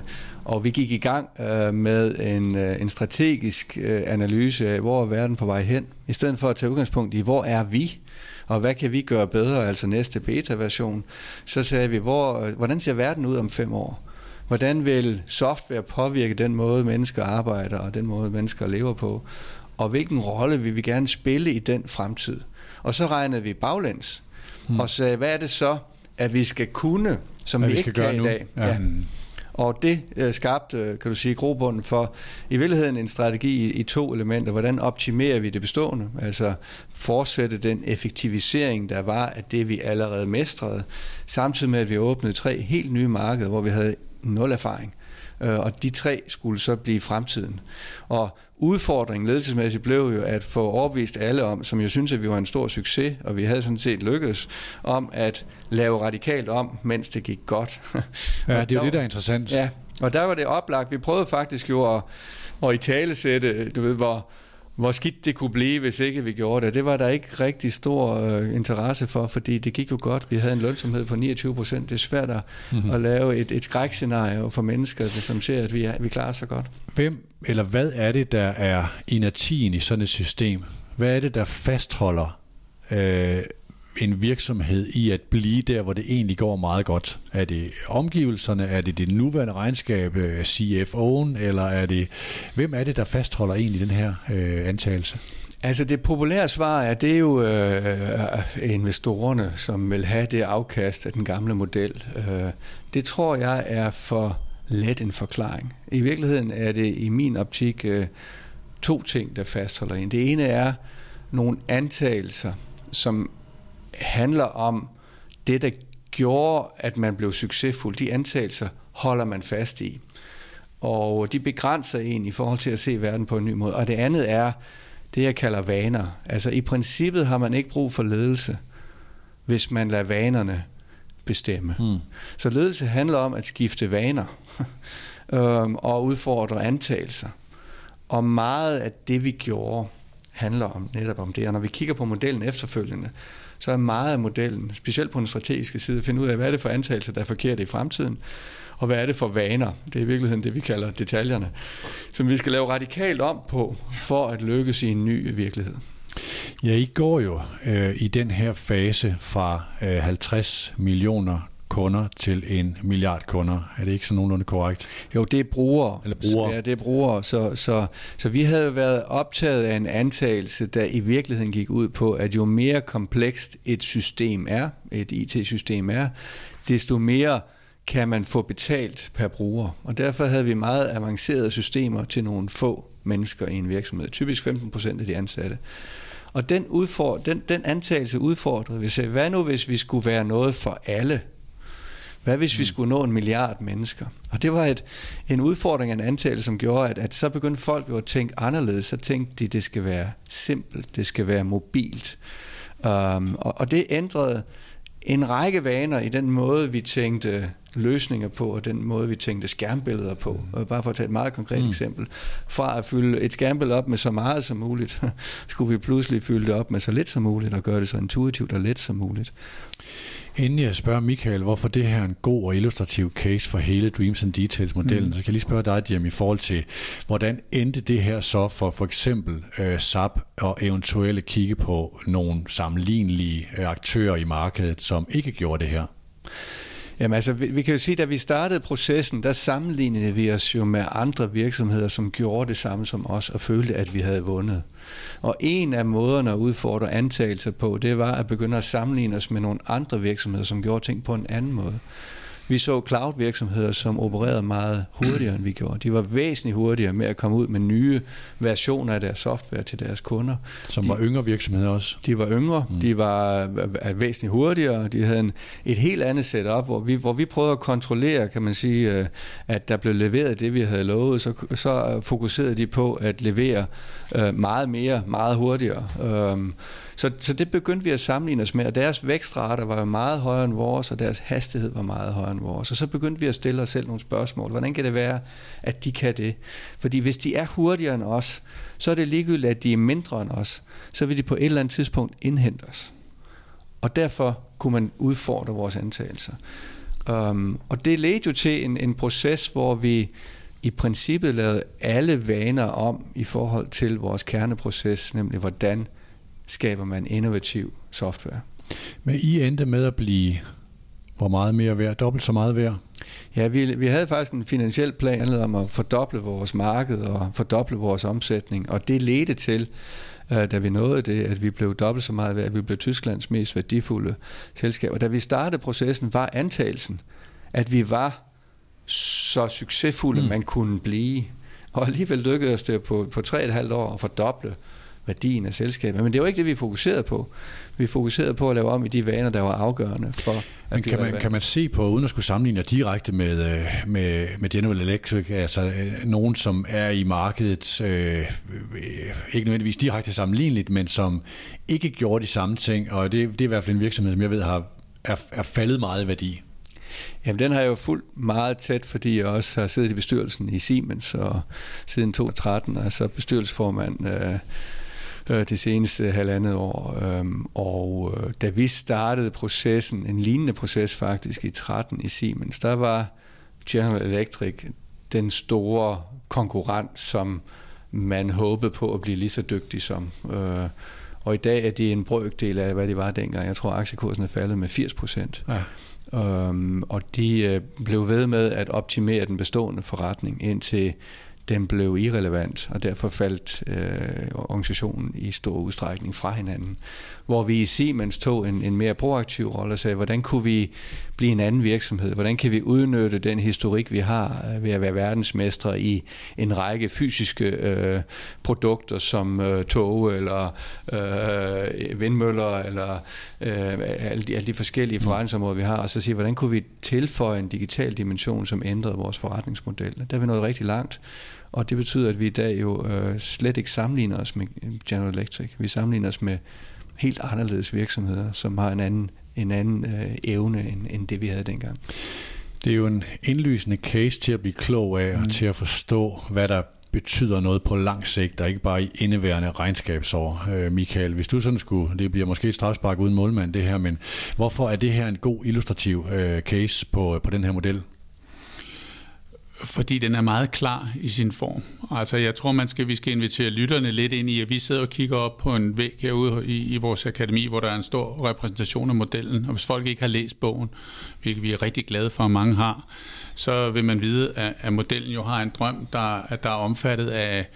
og vi gik i gang øh, med en, øh, en strategisk øh, analyse af, hvor er verden på vej hen. I stedet for at tage udgangspunkt i, hvor er vi? og hvad kan vi gøre bedre, altså næste beta-version, så sagde vi, hvor, øh, hvordan ser verden ud om fem år? Hvordan vil software påvirke den måde, mennesker arbejder og den måde, mennesker lever på? Og hvilken rolle vil vi gerne spille i den fremtid? Og så regnede vi baglæns hmm. og sagde, hvad er det så, at vi skal kunne, som hvad vi, vi ikke kan i dag? Ja. Ja. Og det øh, skabte, øh, kan du sige, grobunden for i virkeligheden en strategi i, i to elementer. Hvordan optimerer vi det bestående? Altså fortsætte den effektivisering, der var af det, vi allerede mestrede, samtidig med, at vi åbnede tre helt nye markeder, hvor vi havde nul erfaring. Øh, og de tre skulle så blive fremtiden. Og udfordringen ledelsesmæssigt blev jo at få overbevist alle om, som jeg synes, at vi var en stor succes, og vi havde sådan set lykkedes, om at lave radikalt om, mens det gik godt. ja, det er jo det, der er interessant. Ja, og der var det oplagt. Vi prøvede faktisk jo at, at i talesætte, du ved, hvor, hvor skidt det kunne blive, hvis ikke vi gjorde det. Det var der ikke rigtig stor øh, interesse for, fordi det gik jo godt. Vi havde en lønsomhed på 29 procent. Det er svært at, mm-hmm. at lave et, et skrækscenarie for mennesker, som ser, at vi, er, vi klarer så godt. Hvem eller hvad er det, der er inertien i sådan et system? Hvad er det, der fastholder øh, en virksomhed i at blive der, hvor det egentlig går meget godt? Er det omgivelserne? Er det det nuværende regnskab, øh, CFO'en? Eller er det, hvem er det, der fastholder egentlig den her øh, antagelse? Altså det populære svar er, det er jo øh, øh, investorerne, som vil have det afkast af den gamle model. Øh, det tror jeg er for let en forklaring. I virkeligheden er det i min optik øh, to ting, der fastholder en. Det ene er nogle antagelser, som handler om det, der gjorde, at man blev succesfuld. De antagelser holder man fast i. Og de begrænser en i forhold til at se verden på en ny måde. Og det andet er det, jeg kalder vaner. Altså i princippet har man ikke brug for ledelse, hvis man lader vanerne bestemme. Hmm. Så ledelse handler om at skifte vaner øhm, og udfordre antagelser. Og meget af det, vi gjorde, handler om netop om det. Og når vi kigger på modellen efterfølgende, så er meget af modellen, specielt på den strategiske side, at finde ud af, hvad er det for antagelser, der er forkerte i fremtiden, og hvad er det for vaner, det er i virkeligheden det, vi kalder detaljerne, som vi skal lave radikalt om på, for at lykkes i en ny virkelighed. Ja, I går jo øh, i den her fase fra øh, 50 millioner kunder til en milliard kunder. Er det ikke så nogenlunde korrekt? Jo, det er brugere. Eller brugere. Ja, det er brugere. Så, så, så vi havde været optaget af en antagelse, der i virkeligheden gik ud på, at jo mere komplekst et system er, et IT-system er, desto mere kan man få betalt per bruger. Og derfor havde vi meget avancerede systemer til nogle få mennesker i en virksomhed. Typisk 15 procent af de ansatte. Og den, udfordring, den, den antagelse udfordrede vi. Så hvad nu, hvis vi skulle være noget for alle? Hvad hvis vi skulle nå en milliard mennesker? Og det var et, en udfordring af en antagelse, som gjorde, at, at så begyndte folk jo at tænke anderledes. Så tænkte de, at det skal være simpelt, det skal være mobilt. Um, og, og det ændrede en række vaner i den måde, vi tænkte løsninger på, og den måde, vi tænkte skærmbilleder på. Og bare for at tage et meget konkret mm. eksempel. Fra at fylde et skærmbillede op med så meget som muligt, skulle vi pludselig fylde det op med så lidt som muligt, og gøre det så intuitivt og let som muligt. Inden jeg spørger Michael, hvorfor det her er en god og illustrativ case for hele Dreams and Details-modellen, mm. så kan jeg lige spørge dig, Jim, i forhold til, hvordan endte det her så for for eksempel øh, SAP og eventuelle kigge på nogle sammenlignelige øh, aktører i markedet, som ikke gjorde det her? Jamen altså, vi, vi kan jo sige, at da vi startede processen, der sammenlignede vi os jo med andre virksomheder, som gjorde det samme som os, og følte, at vi havde vundet. Og en af måderne at udfordre antagelser på, det var at begynde at sammenligne os med nogle andre virksomheder, som gjorde ting på en anden måde. Vi så cloud-virksomheder, som opererede meget hurtigere, end vi gjorde. De var væsentligt hurtigere med at komme ud med nye versioner af deres software til deres kunder. Som de, var yngre virksomheder også? De var yngre, mm. de var væsentligt hurtigere, de havde en, et helt andet setup, hvor vi, hvor vi prøvede at kontrollere, kan man sige, øh, at der blev leveret det, vi havde lovet, så, så fokuserede de på at levere øh, meget mere, meget hurtigere. Um, så, så det begyndte vi at sammenligne os med, og deres vækstrater var jo meget højere end vores, og deres hastighed var meget højere end vores. Og så begyndte vi at stille os selv nogle spørgsmål. Hvordan kan det være, at de kan det? Fordi hvis de er hurtigere end os, så er det ligegyldigt, at de er mindre end os. Så vil de på et eller andet tidspunkt indhente os. Og derfor kunne man udfordre vores antagelser. Um, og det ledte jo til en, en proces, hvor vi i princippet lavede alle vaner om i forhold til vores kerneproces, nemlig hvordan skaber man innovativ software. Men I endte med at blive hvor meget mere værd? Dobbelt så meget værd? Ja, vi, vi havde faktisk en finansiel plan om at fordoble vores marked og fordoble vores omsætning, og det ledte til, da vi nåede det, at vi blev dobbelt så meget værd, at vi blev Tysklands mest værdifulde selskab. Og da vi startede processen, var antagelsen, at vi var så succesfulde, mm. man kunne blive. Og alligevel lykkedes det på, på tre et halvt år at fordoble værdien af selskabet. Men det var ikke det, vi fokuserede på. Vi fokuserede på at lave om i de vaner, der var afgørende for at Men kan man, kan man se på, uden at skulle sammenligne direkte med, øh, med, med General Electric, altså øh, nogen, som er i markedet, øh, ikke nødvendigvis direkte sammenligneligt, men som ikke gjorde de samme ting, og det, det er i hvert fald en virksomhed, som jeg ved har, er, er faldet meget i værdi. Jamen, den har jeg jo fuldt meget tæt, fordi jeg også har siddet i bestyrelsen i Siemens, og siden 2013 er så bestyrelsesformand øh, øh, det seneste halvandet år. Øh, og øh, da vi startede processen, en lignende proces faktisk i 13 i Siemens, der var General Electric den store konkurrent, som man håbede på at blive lige så dygtig som. Øh, og i dag er det en brøkdel af, hvad det var dengang. Jeg tror, aktiekursen er faldet med 80 procent. Ja. Um, og de øh, blev ved med at optimere den bestående forretning indtil den blev irrelevant, og derfor faldt øh, organisationen i stor udstrækning fra hinanden. Hvor vi i Siemens tog en, en mere proaktiv rolle og sagde, hvordan kunne vi blive en anden virksomhed? Hvordan kan vi udnytte den historik, vi har øh, ved at være verdensmestre i en række fysiske øh, produkter, som øh, tog eller øh, vindmøller, eller øh, alle, de, alle de forskellige mm. forretningsområder, vi har, og så sige, hvordan kunne vi tilføje en digital dimension, som ændrede vores forretningsmodel? Der er vi nået rigtig langt. Og det betyder, at vi i dag jo øh, slet ikke sammenligner os med General Electric. Vi sammenligner os med helt anderledes virksomheder, som har en anden, en anden øh, evne end, end det, vi havde dengang. Det er jo en indlysende case til at blive klog af, mm. og til at forstå, hvad der betyder noget på lang sigt, og ikke bare i indeværende regnskabsår. Øh, Michael, hvis du sådan skulle, det bliver måske et strafspark uden målmand det her, men hvorfor er det her en god illustrativ øh, case på, på den her model? Fordi den er meget klar i sin form. Altså, jeg tror, man skal, vi skal invitere lytterne lidt ind i, at vi sidder og kigger op på en væg herude i, i vores akademi, hvor der er en stor repræsentation af modellen. Og hvis folk ikke har læst bogen, hvilket vi er rigtig glade for, at mange har, så vil man vide, at, at modellen jo har en drøm, der, at der er omfattet af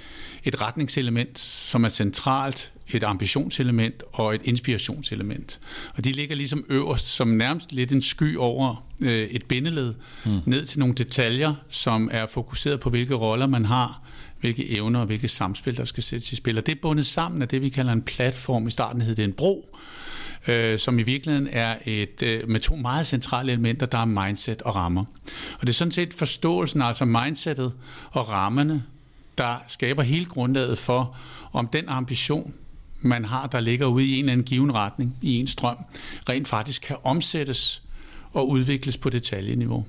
et retningselement, som er centralt et ambitionselement og et inspirationselement. Og de ligger ligesom øverst som nærmest lidt en sky over øh, et bindeled, mm. ned til nogle detaljer, som er fokuseret på, hvilke roller man har, hvilke evner og hvilke samspil, der skal sættes i spil. Og det er bundet sammen af det, vi kalder en platform. I starten hed det en bro, øh, som i virkeligheden er et øh, med to meget centrale elementer, der er mindset og rammer. Og det er sådan set forståelsen, altså mindsetet og rammerne, der skaber hele grundlaget for, om den ambition, man har, der ligger ude i en eller anden given retning, i en strøm, rent faktisk kan omsættes og udvikles på detaljeniveau.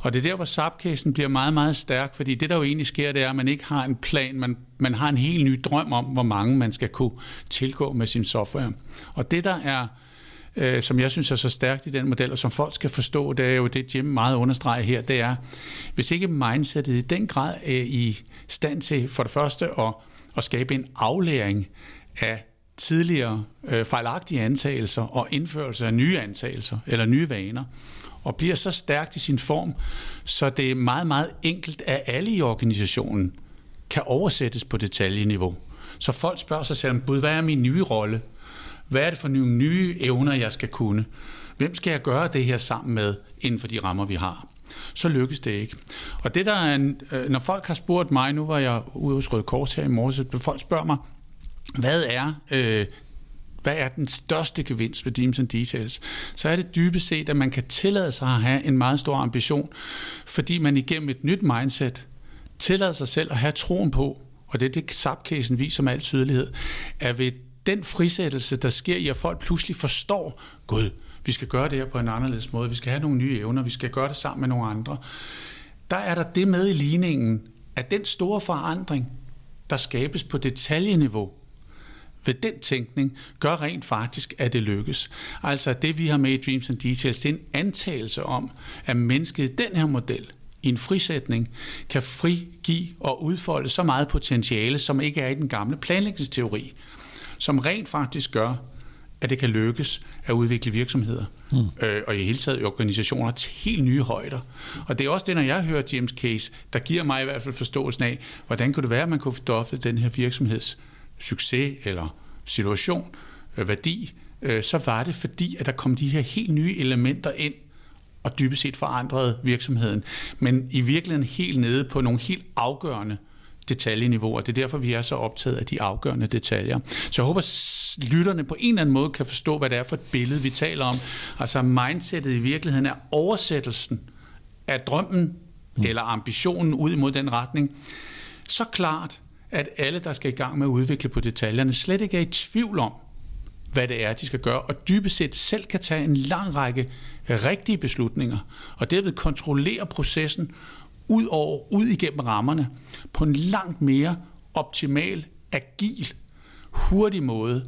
Og det er der, hvor subcasen bliver meget, meget stærk, fordi det, der jo egentlig sker, det er, at man ikke har en plan, man, man har en helt ny drøm om, hvor mange man skal kunne tilgå med sin software. Og det, der er, øh, som jeg synes er så stærkt i den model, og som folk skal forstå, det er jo det, Jim meget understreger her, det er, hvis ikke mindsetet i den grad er i stand til for det første at, at skabe en aflæring af tidligere øh, fejlagtige antagelser og indførelse af nye antagelser eller nye vaner, og bliver så stærkt i sin form, så det er meget, meget enkelt, at alle i organisationen kan oversættes på detaljeniveau. Så folk spørger sig selv, hvad er min nye rolle? Hvad er det for nogle nye evner, jeg skal kunne? Hvem skal jeg gøre det her sammen med inden for de rammer, vi har? Så lykkes det ikke. Og det der er, en, øh, når folk har spurgt mig, nu var jeg ude hos Røde Kors her i morges, folk spørger mig, hvad er øh, hvad er den største gevinst ved Deems and Details, så er det dybest set, at man kan tillade sig at have en meget stor ambition, fordi man igennem et nyt mindset tillader sig selv at have troen på, og det er det subcasen viser med al tydelighed, at ved den frisættelse, der sker i, at folk pludselig forstår, Gud, vi skal gøre det her på en anderledes måde, vi skal have nogle nye evner, vi skal gøre det sammen med nogle andre, der er der det med i ligningen, at den store forandring, der skabes på detaljeniveau, ved den tænkning gør rent faktisk, at det lykkes. Altså det, vi har med i Dreams and Details, det er en antagelse om, at mennesket i den her model, i en frisætning, kan frigive og udfolde så meget potentiale, som ikke er i den gamle planlægningsteori, som rent faktisk gør, at det kan lykkes at udvikle virksomheder, mm. øh, og i hele taget organisationer til helt nye højder. Og det er også det, når jeg hører James Case, der giver mig i hvert fald forståelsen af, hvordan kunne det være, at man kunne fordofle den her virksomheds succes eller situation, øh, værdi, øh, så var det fordi, at der kom de her helt nye elementer ind, og dybest set forandrede virksomheden. Men i virkeligheden helt nede på nogle helt afgørende detaljeniveauer. Det er derfor, vi er så optaget af de afgørende detaljer. Så jeg håber, lytterne på en eller anden måde kan forstå, hvad det er for et billede, vi taler om. Altså mindsetet i virkeligheden er oversættelsen af drømmen mm. eller ambitionen ud imod den retning. Så klart, at alle, der skal i gang med at udvikle på detaljerne, slet ikke er i tvivl om, hvad det er, de skal gøre, og dybest set selv kan tage en lang række rigtige beslutninger, og derved kontrollere processen ud over, ud igennem rammerne, på en langt mere optimal, agil, hurtig måde,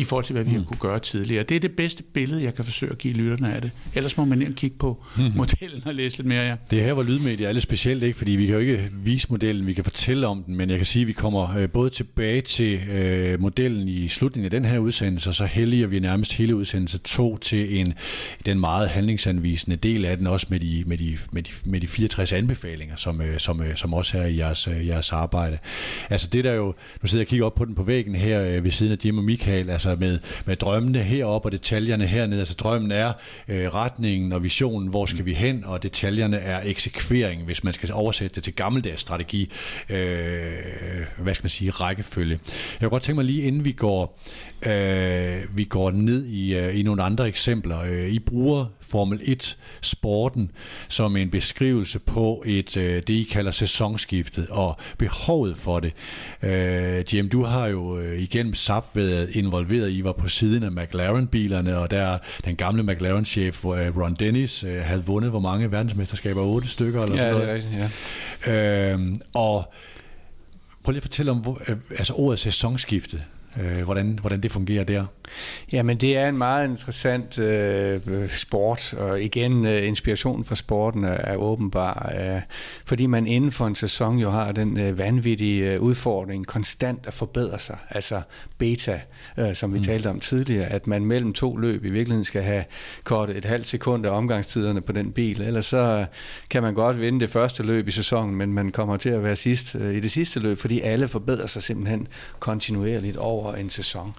i forhold til, hvad vi mm. har kunne gøre tidligere. Det er det bedste billede, jeg kan forsøge at give lytterne af det. Ellers må man og kigge på mm. modellen og læse lidt mere. Ja. Det her, hvor lydmedier er lidt specielt, ikke? fordi vi kan jo ikke vise modellen, vi kan fortælle om den, men jeg kan sige, at vi kommer øh, både tilbage til øh, modellen i slutningen af den her udsendelse, og så helliger vi nærmest hele udsendelse to til en, den meget handlingsanvisende del af den, også med de, med de, med de, med de 64 anbefalinger, som, øh, som, øh, som også er i jeres, øh, jeres arbejde. Altså det der jo, nu sidder jeg og kigger op på den på væggen her øh, ved siden af Jim og Michael, altså altså med, med drømmene heroppe og detaljerne hernede. Altså drømmen er øh, retningen og visionen, hvor skal vi hen, og detaljerne er eksekvering, hvis man skal oversætte det til gammeldags strategi, øh, hvad skal man sige, rækkefølge. Jeg kunne godt tænke mig lige, inden vi går, øh, vi går ned i, øh, i nogle andre eksempler. Øh, I bruger Formel 1 sporten som en beskrivelse på et øh, det I kalder sæsonskiftet og behovet for det. Øh, Jim, du har jo øh, igennem SAP været involveret i var på siden af McLaren-bilerne, og der den gamle McLaren-chef øh, Ron Dennis øh, havde vundet hvor mange verdensmesterskaber? Otte stykker eller ja, sådan noget. Det er rigtigt, ja. Øh, og prøv lige at fortælle om hvor, øh, altså ordet sæsonskifte øh, hvordan, hvordan det fungerer der. Jamen det er en meget interessant øh, sport, og igen øh, inspirationen fra sporten er, er åbenbar, øh, fordi man inden for en sæson jo har den øh, vanvittige øh, udfordring konstant at forbedre sig, altså beta, øh, som vi mm. talte om tidligere, at man mellem to løb i virkeligheden skal have kortet et halvt sekund af omgangstiderne på den bil, ellers så kan man godt vinde det første løb i sæsonen, men man kommer til at være sidst øh, i det sidste løb, fordi alle forbedrer sig simpelthen kontinuerligt over en sæson.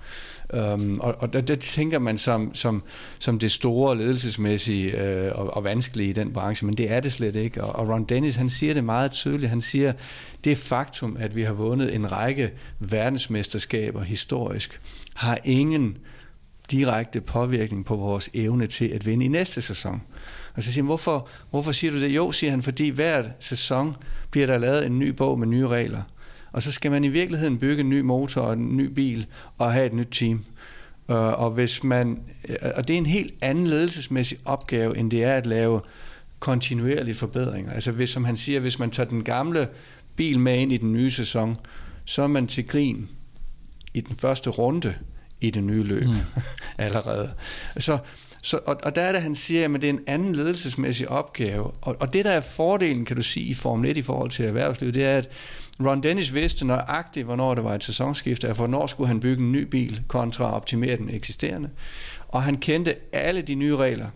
Um, og og det, der tænker man som, som, som det store ledelsesmæssige øh, og, og vanskelige i den branche, men det er det slet ikke. Og, og Ron Dennis, han siger det meget tydeligt. Han siger, det faktum, at vi har vundet en række verdensmesterskaber historisk, har ingen direkte påvirkning på vores evne til at vinde i næste sæson. Og så siger han, hvorfor, hvorfor siger du det? Jo, siger han, fordi hver sæson bliver der lavet en ny bog med nye regler. Og så skal man i virkeligheden bygge en ny motor og en ny bil og have et nyt team. Øh, og, hvis man, øh, og det er en helt anden ledelsesmæssig opgave, end det er at lave kontinuerlige forbedringer. Altså hvis, som han siger, hvis man tager den gamle bil med ind i den nye sæson, så er man til grin i den første runde i det nye løb mm. allerede. Så, så, og, og der er det, han siger, at det er en anden ledelsesmæssig opgave. Og, og det, der er fordelen, kan du sige, i Formel 1 i forhold til erhvervslivet, det er, at Ron Dennis vidste nøjagtigt, hvornår det var et sæsonskifte, og hvornår skulle han bygge en ny bil kontra at optimere den eksisterende. Og han kendte alle de nye regler.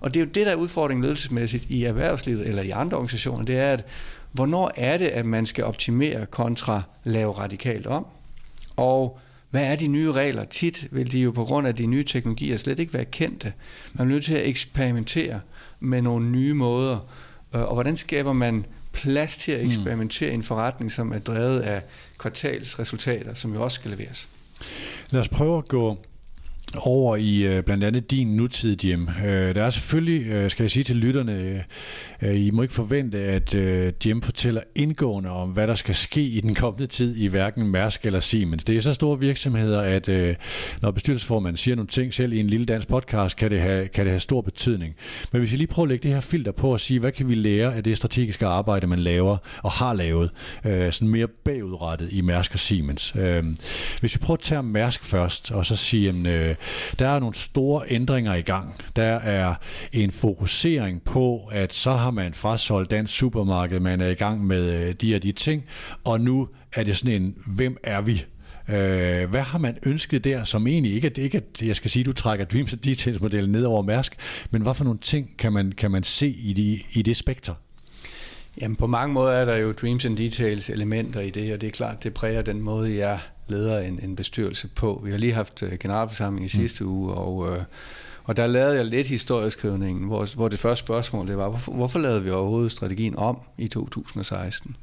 Og det er jo det, der er udfordringen ledelsesmæssigt i erhvervslivet eller i andre organisationer, det er, at hvornår er det, at man skal optimere kontra lave radikalt om? Og hvad er de nye regler? Tit vil de jo på grund af de nye teknologier slet ikke være kendte. Man er nødt til at eksperimentere med nogle nye måder. Øh, og hvordan skaber man plads til at mm. eksperimentere i en forretning, som er drevet af kvartalsresultater, som jo også skal leveres. Lad os prøve at gå over i øh, blandt andet din nutid Jim. Øh, der er selvfølgelig, øh, skal jeg sige til lytterne, øh, øh, I må ikke forvente, at øh, Jim fortæller indgående om, hvad der skal ske i den kommende tid i hverken Mærsk eller Siemens. Det er så store virksomheder, at øh, når bestyrelsesformanden siger nogle ting selv i en lille dansk podcast, kan det, have, kan det have stor betydning. Men hvis vi lige prøver at lægge det her filter på og sige, hvad kan vi lære af det strategiske arbejde, man laver og har lavet, øh, sådan mere bagudrettet i Mærsk og Siemens. Øh, hvis vi prøver at tage Mærsk først, og så sige, øh, der er nogle store ændringer i gang. Der er en fokusering på, at så har man frasolgt dansk supermarked, man er i gang med øh, de og de ting, og nu er det sådan en, hvem er vi? Øh, hvad har man ønsket der, som egentlig ikke, at, ikke at jeg skal sige, at du trækker Dreams Details-modellen ned over Mærsk, men hvad for nogle ting kan man, kan man se i, de, i det spekter? Jamen på mange måder er der jo Dreams and Details elementer i det, og det er klart, det præger den måde, jeg leder en, en bestyrelse på. Vi har lige haft øh, generalforsamling i mm. sidste mm. uge, og, øh, og der lavede jeg lidt historieskrivningen, hvor, hvor det første spørgsmål det var, hvorfor, hvorfor lavede vi overhovedet strategien om i 2016?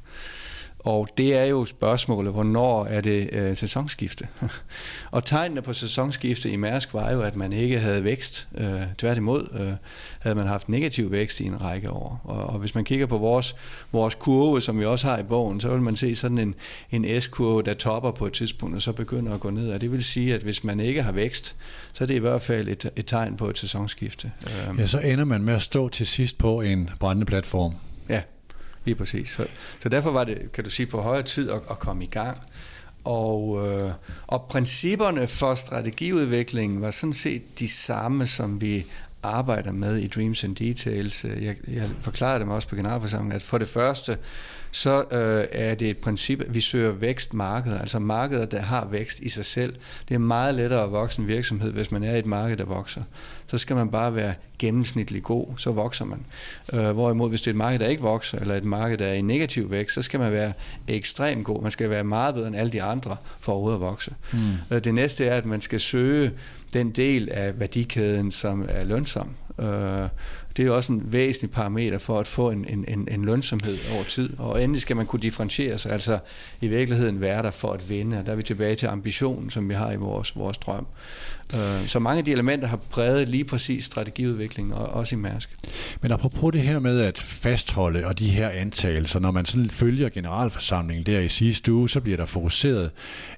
Og det er jo spørgsmålet, hvornår er det øh, sæsonskifte? og tegnene på sæsonskifte i Mærsk var jo, at man ikke havde vækst. Øh, tværtimod øh, havde man haft negativ vækst i en række år. Og, og hvis man kigger på vores, vores kurve, som vi også har i bogen, så vil man se sådan en, en S-kurve, der topper på et tidspunkt, og så begynder at gå ned. Og det vil sige, at hvis man ikke har vækst, så er det i hvert fald et, et tegn på et sæsonskifte. Ja, så ender man med at stå til sidst på en brændende platform. Lige præcis. Så, så derfor var det, kan du sige, på højere tid at, at komme i gang. Og, øh, og principperne for strategiudviklingen var sådan set de samme, som vi arbejder med i Dreams and Details. Jeg, jeg forklarede dem også på generalforsamlingen, at for det første, så øh, er det et princip, at vi søger vækstmarkeder, altså markeder, der har vækst i sig selv. Det er meget lettere at vokse en virksomhed, hvis man er i et marked, der vokser. Så skal man bare være gennemsnitlig god, så vokser man. Øh, hvorimod, hvis det er et marked, der ikke vokser, eller et marked, der er i negativ vækst, så skal man være ekstremt god. Man skal være meget bedre end alle de andre for overhovedet at vokse. Mm. Øh, det næste er, at man skal søge den del af værdikæden, som er lønsom. Øh, det er jo også en væsentlig parameter for at få en, en, en, en lønsomhed over tid. Og endelig skal man kunne differentiere sig, altså i virkeligheden være der for at vinde. Og der er vi tilbage til ambitionen, som vi har i vores, vores drøm. Øh, så mange af de elementer har præget lige præcis strategiudviklingen, og også i Mærsk. Men apropos det her med at fastholde og de her antagelser, når man sådan følger generalforsamlingen der i sidste uge, så bliver der fokuseret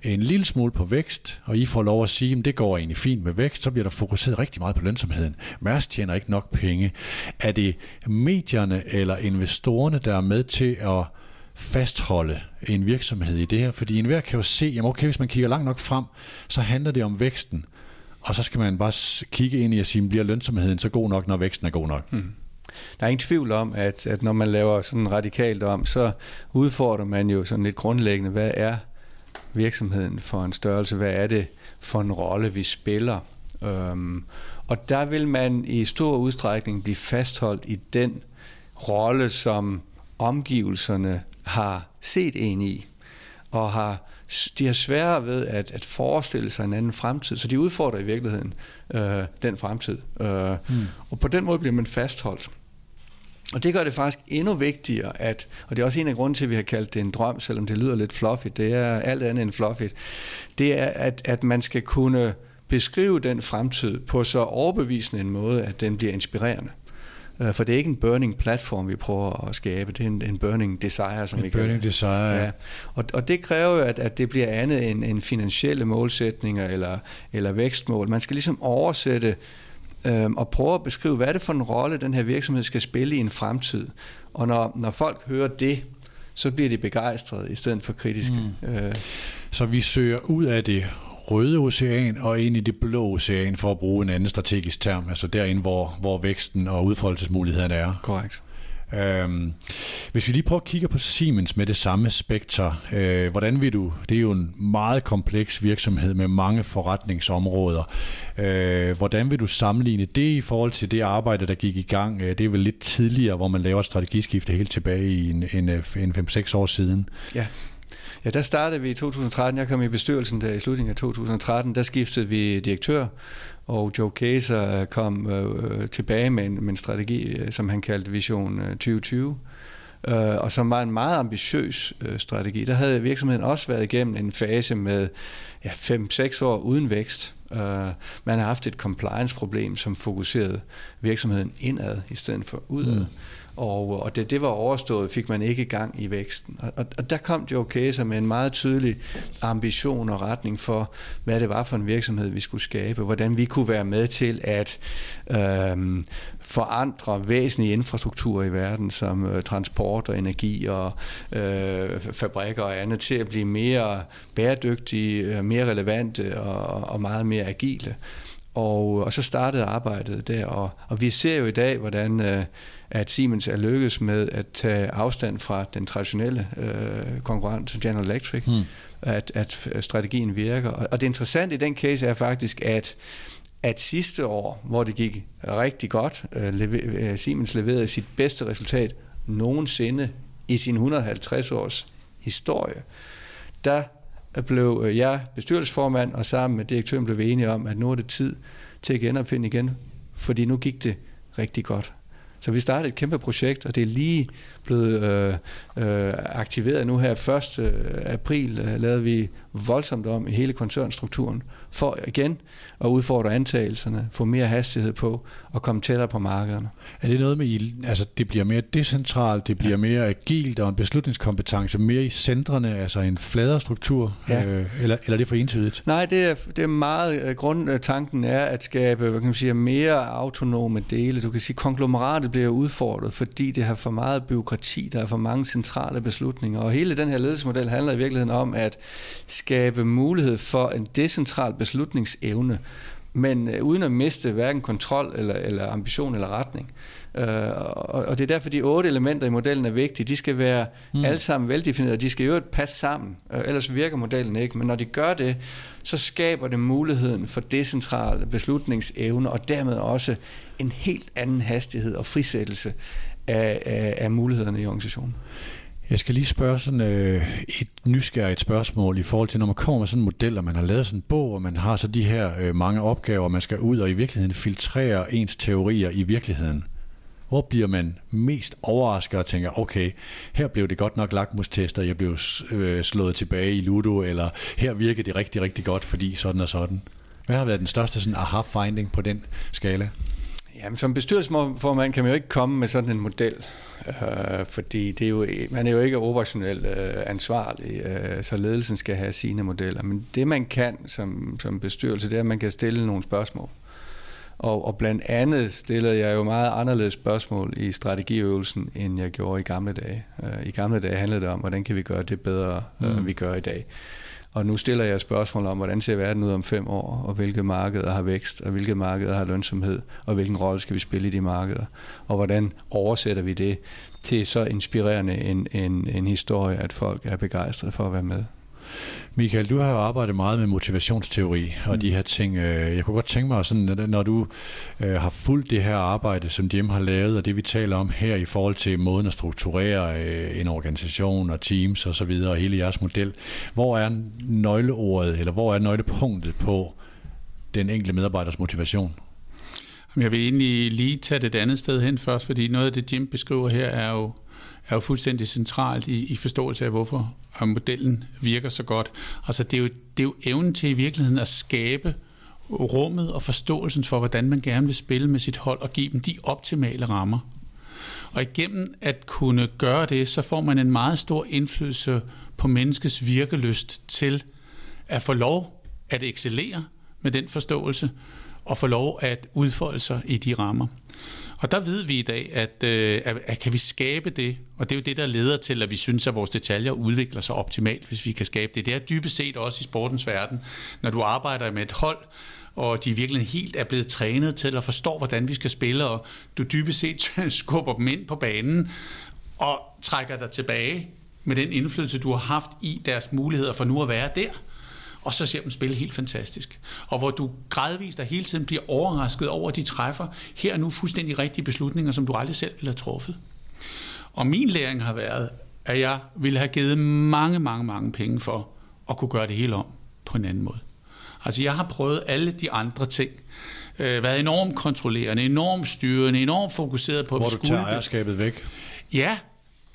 en lille smule på vækst, og I får lov at sige, at det går egentlig fint med vækst, så bliver der fokuseret rigtig meget på lønsomheden. Mærsk tjener ikke nok penge. Er det medierne eller investorerne, der er med til at fastholde en virksomhed i det her? Fordi enhver kan jo se, jamen okay, hvis man kigger langt nok frem, så handler det om væksten. Og så skal man bare kigge ind i at sige, bliver lønsomheden så god nok, når væksten er god nok? Mm. Der er ingen tvivl om, at, at når man laver sådan radikalt om, så udfordrer man jo sådan lidt grundlæggende, hvad er virksomheden for en størrelse? Hvad er det for en rolle, vi spiller? Øhm, og der vil man i stor udstrækning blive fastholdt i den rolle, som omgivelserne har set en i, og har de har sværere ved at, at forestille sig en anden fremtid, så de udfordrer i virkeligheden øh, den fremtid. Øh, mm. Og på den måde bliver man fastholdt. Og det gør det faktisk endnu vigtigere, at, og det er også en af grunden til, at vi har kaldt det en drøm, selvom det lyder lidt fluffy, det er alt andet end fluffy, det er, at, at man skal kunne beskrive den fremtid på så overbevisende en måde, at den bliver inspirerende. Øh, for det er ikke en burning platform, vi prøver at skabe. Det er en, en burning desire, som en vi burning desire, ja. Og, og det kræver jo, at, at det bliver andet end, end finansielle målsætninger eller, eller vækstmål. Man skal ligesom oversætte øh, og prøve at beskrive, hvad er det for en rolle, den her virksomhed skal spille i en fremtid. Og når, når folk hører det, så bliver de begejstrede i stedet for kritiske. Mm. Øh. Så vi søger ud af det røde ocean og ind i det blå ocean, for at bruge en anden strategisk term, altså derinde, hvor, hvor væksten og udfoldelsesmulighederne er. Korrekt. Øhm, hvis vi lige prøver at kigge på Siemens med det samme spekter, øh, hvordan vil du, det er jo en meget kompleks virksomhed med mange forretningsområder, øh, hvordan vil du sammenligne det i forhold til det arbejde, der gik i gang, øh, det er vel lidt tidligere, hvor man laver et strategiskifte helt tilbage i en, en, en 5-6 år siden. Ja. Ja, der startede vi i 2013. Jeg kom i bestyrelsen der i slutningen af 2013. Der skiftede vi direktør, og Joe Kaeser øh, kom øh, øh, tilbage med en, med en strategi, øh, som han kaldte Vision 2020. Øh, og som var en meget ambitiøs øh, strategi. Der havde virksomheden også været igennem en fase med ja, 5-6 år uden vækst. Øh, man har haft et compliance-problem, som fokuserede virksomheden indad i stedet for udad. Mm. Og, øh, og det, det var overstået, fik man ikke gang i væksten. Og, og, og der kom Joe Kæser med en meget tydelig ambition og retning for, hvad det var for en virksomhed, vi skulle skabe, hvordan vi kunne være med til at øh, forandre væsentlige infrastrukturer i verden, som øh, transport og energi og øh, fabrikker og andet, til at blive mere bæredygtige, øh, mere relevante og, og meget mere agile. Og, og så startede arbejdet der, og, og vi ser jo i dag, hvordan øh, at Siemens er lykkedes med at tage afstand fra den traditionelle øh, konkurrent General Electric, hmm. at, at strategien virker. Og, og det interessante i den case er faktisk, at at sidste år, hvor det gik rigtig godt, øh, leve, øh, Siemens leverede sit bedste resultat nogensinde i sin 150 års historie, der blev øh, jeg bestyrelsesformand, og sammen med direktøren blev vi enige om, at nu er det tid til at genopfinde igen, fordi nu gik det rigtig godt. Så vi startede et kæmpe projekt, og det er lige blevet øh, øh, aktiveret nu her. 1. Øh, april øh, lavede vi voldsomt om i hele koncernstrukturen, for igen at udfordre antagelserne, få mere hastighed på og komme tættere på markederne. Er det noget med, altså det bliver mere decentralt, det bliver ja. mere agilt og en beslutningskompetence mere i centrene, altså en fladere struktur, ja. øh, eller, eller er det for entydigt? Nej, det er, det er meget, øh, grundtanken er at skabe hvad kan man sige, mere autonome dele. Du kan sige, konglomeratet bliver udfordret, fordi det har for meget byråkrati, der er for mange centrale beslutninger, og hele den her ledelsesmodel handler i virkeligheden om at skabe mulighed for en decentral beslutningsevne, men øh, uden at miste hverken kontrol eller, eller ambition eller retning. Uh, og, og det er derfor, de otte elementer i modellen er vigtige. De skal være mm. alle sammen veldefinerede, de skal jo passe sammen, uh, ellers virker modellen ikke. Men når de gør det, så skaber det muligheden for decentral beslutningsevne, og dermed også en helt anden hastighed og frisættelse af, af, af mulighederne i organisationen. Jeg skal lige spørge sådan øh, et nysgerrigt spørgsmål i forhold til, når man kommer med sådan en model, og man har lavet sådan en bog, og man har så de her øh, mange opgaver, man skal ud og i virkeligheden filtrere ens teorier i virkeligheden. Hvor bliver man mest overrasket og tænker, okay, her blev det godt nok lakmustester, jeg blev øh, slået tilbage i Ludo, eller her virkede det rigtig, rigtig godt, fordi sådan og sådan. Hvad har været den største sådan aha-finding på den skala? Jamen, som bestyrelsesformand kan man jo ikke komme med sådan en model, øh, fordi det er jo, man er jo ikke operationelt øh, ansvarlig, øh, så ledelsen skal have sine modeller. Men det man kan som, som bestyrelse, det er, at man kan stille nogle spørgsmål. Og, og blandt andet stillede jeg jo meget anderledes spørgsmål i strategiøvelsen, end jeg gjorde i gamle dage. Øh, I gamle dage handlede det om, hvordan kan vi gøre det bedre, øh, mm. vi gør i dag. Og nu stiller jeg spørgsmål om, hvordan ser verden ud om fem år, og hvilke markeder har vækst, og hvilke markeder har lønsomhed, og hvilken rolle skal vi spille i de markeder, og hvordan oversætter vi det til så inspirerende en, en, en historie, at folk er begejstrede for at være med. Michael, du har jo arbejdet meget med motivationsteori og mm. de her ting. Øh, jeg kunne godt tænke mig, sådan, når du øh, har fulgt det her arbejde, som Jim har lavet, og det vi taler om her i forhold til måden at strukturere øh, en organisation og teams og så videre, og hele jeres model, hvor er nøgleordet, eller hvor er nøglepunktet på den enkelte medarbejders motivation? Jeg vil egentlig lige tage det et andet sted hen først, fordi noget af det, Jim beskriver her, er jo er jo fuldstændig centralt i, i forståelse af, hvorfor modellen virker så godt. Altså det er, jo, det er jo evnen til i virkeligheden at skabe rummet og forståelsen for, hvordan man gerne vil spille med sit hold og give dem de optimale rammer. Og igennem at kunne gøre det, så får man en meget stor indflydelse på menneskets virkelyst til at få lov at excellere med den forståelse og få lov at udfolde sig i de rammer. Og der ved vi i dag, at, øh, at, at kan vi skabe det, og det er jo det, der leder til, at vi synes, at vores detaljer udvikler sig optimalt, hvis vi kan skabe det. Det er dybest set også i sportens verden, når du arbejder med et hold, og de virkelig helt er blevet trænet til at forstå, hvordan vi skal spille, og du dybest set skubber dem ind på banen og trækker dig tilbage med den indflydelse, du har haft i deres muligheder for nu at være der og så ser dem spille helt fantastisk. Og hvor du gradvist og hele tiden bliver overrasket over, at de træffer her og nu fuldstændig rigtige beslutninger, som du aldrig selv ville have truffet. Og min læring har været, at jeg ville have givet mange, mange, mange penge for at kunne gøre det hele om på en anden måde. Altså jeg har prøvet alle de andre ting, øh, været enormt kontrollerende, enormt styrende, enormt fokuseret på... Hvor du tager ejerskabet væk. Ja,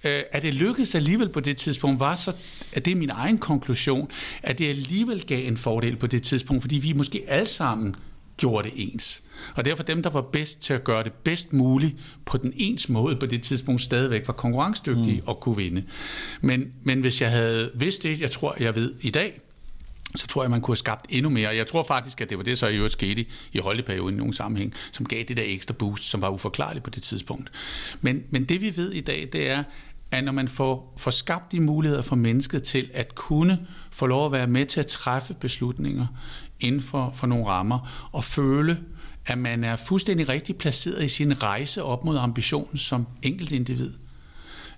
øh, at det lykkedes alligevel på det tidspunkt, var så, at det er min egen konklusion, at det alligevel gav en fordel på det tidspunkt, fordi vi måske alle sammen gjorde det ens. Og derfor dem, der var bedst til at gøre det bedst muligt på den ens måde på det tidspunkt, stadigvæk var konkurrencedygtige mm. og kunne vinde. Men, men hvis jeg havde vidst det, jeg tror, jeg ved i dag, så tror jeg, man kunne have skabt endnu mere. Jeg tror faktisk, at det var det, så i øvrigt skete i holdeperioden i nogle sammenhæng, som gav det der ekstra boost, som var uforklarligt på det tidspunkt. Men, men det vi ved i dag, det er, at når man får, får skabt de muligheder for mennesket til at kunne få lov at være med til at træffe beslutninger inden for, for nogle rammer, og føle, at man er fuldstændig rigtig placeret i sin rejse op mod ambitionen som enkelt individ.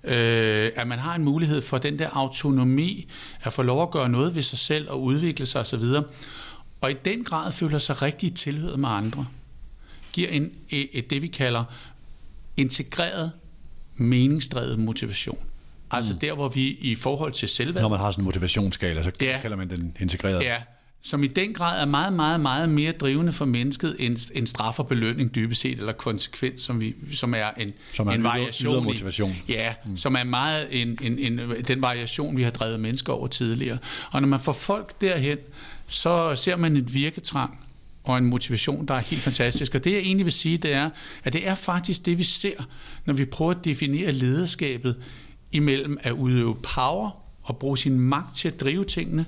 Øh, at man har en mulighed for den der autonomi, at få lov at gøre noget ved sig selv og udvikle sig osv. Og i den grad føler sig rigtig tilhørt med andre. Giver en, et, et, det, vi kalder integreret meningsdrevet motivation. Altså mm. der, hvor vi i forhold til selvvalg... Når man har sådan en motivationsskala, så ja, kalder man den integreret. Ja, som i den grad er meget, meget, meget mere drivende for mennesket end, end straf og belønning dybest set, eller konsekvens, som, vi, som er en, som er en, en variation. motivation. I, ja, mm. som er meget en, en, en, den variation, vi har drevet mennesker over tidligere. Og når man får folk derhen, så ser man et virketrang og en motivation, der er helt fantastisk. Og det jeg egentlig vil sige, det er, at det er faktisk det, vi ser, når vi prøver at definere lederskabet imellem at udøve power og bruge sin magt til at drive tingene,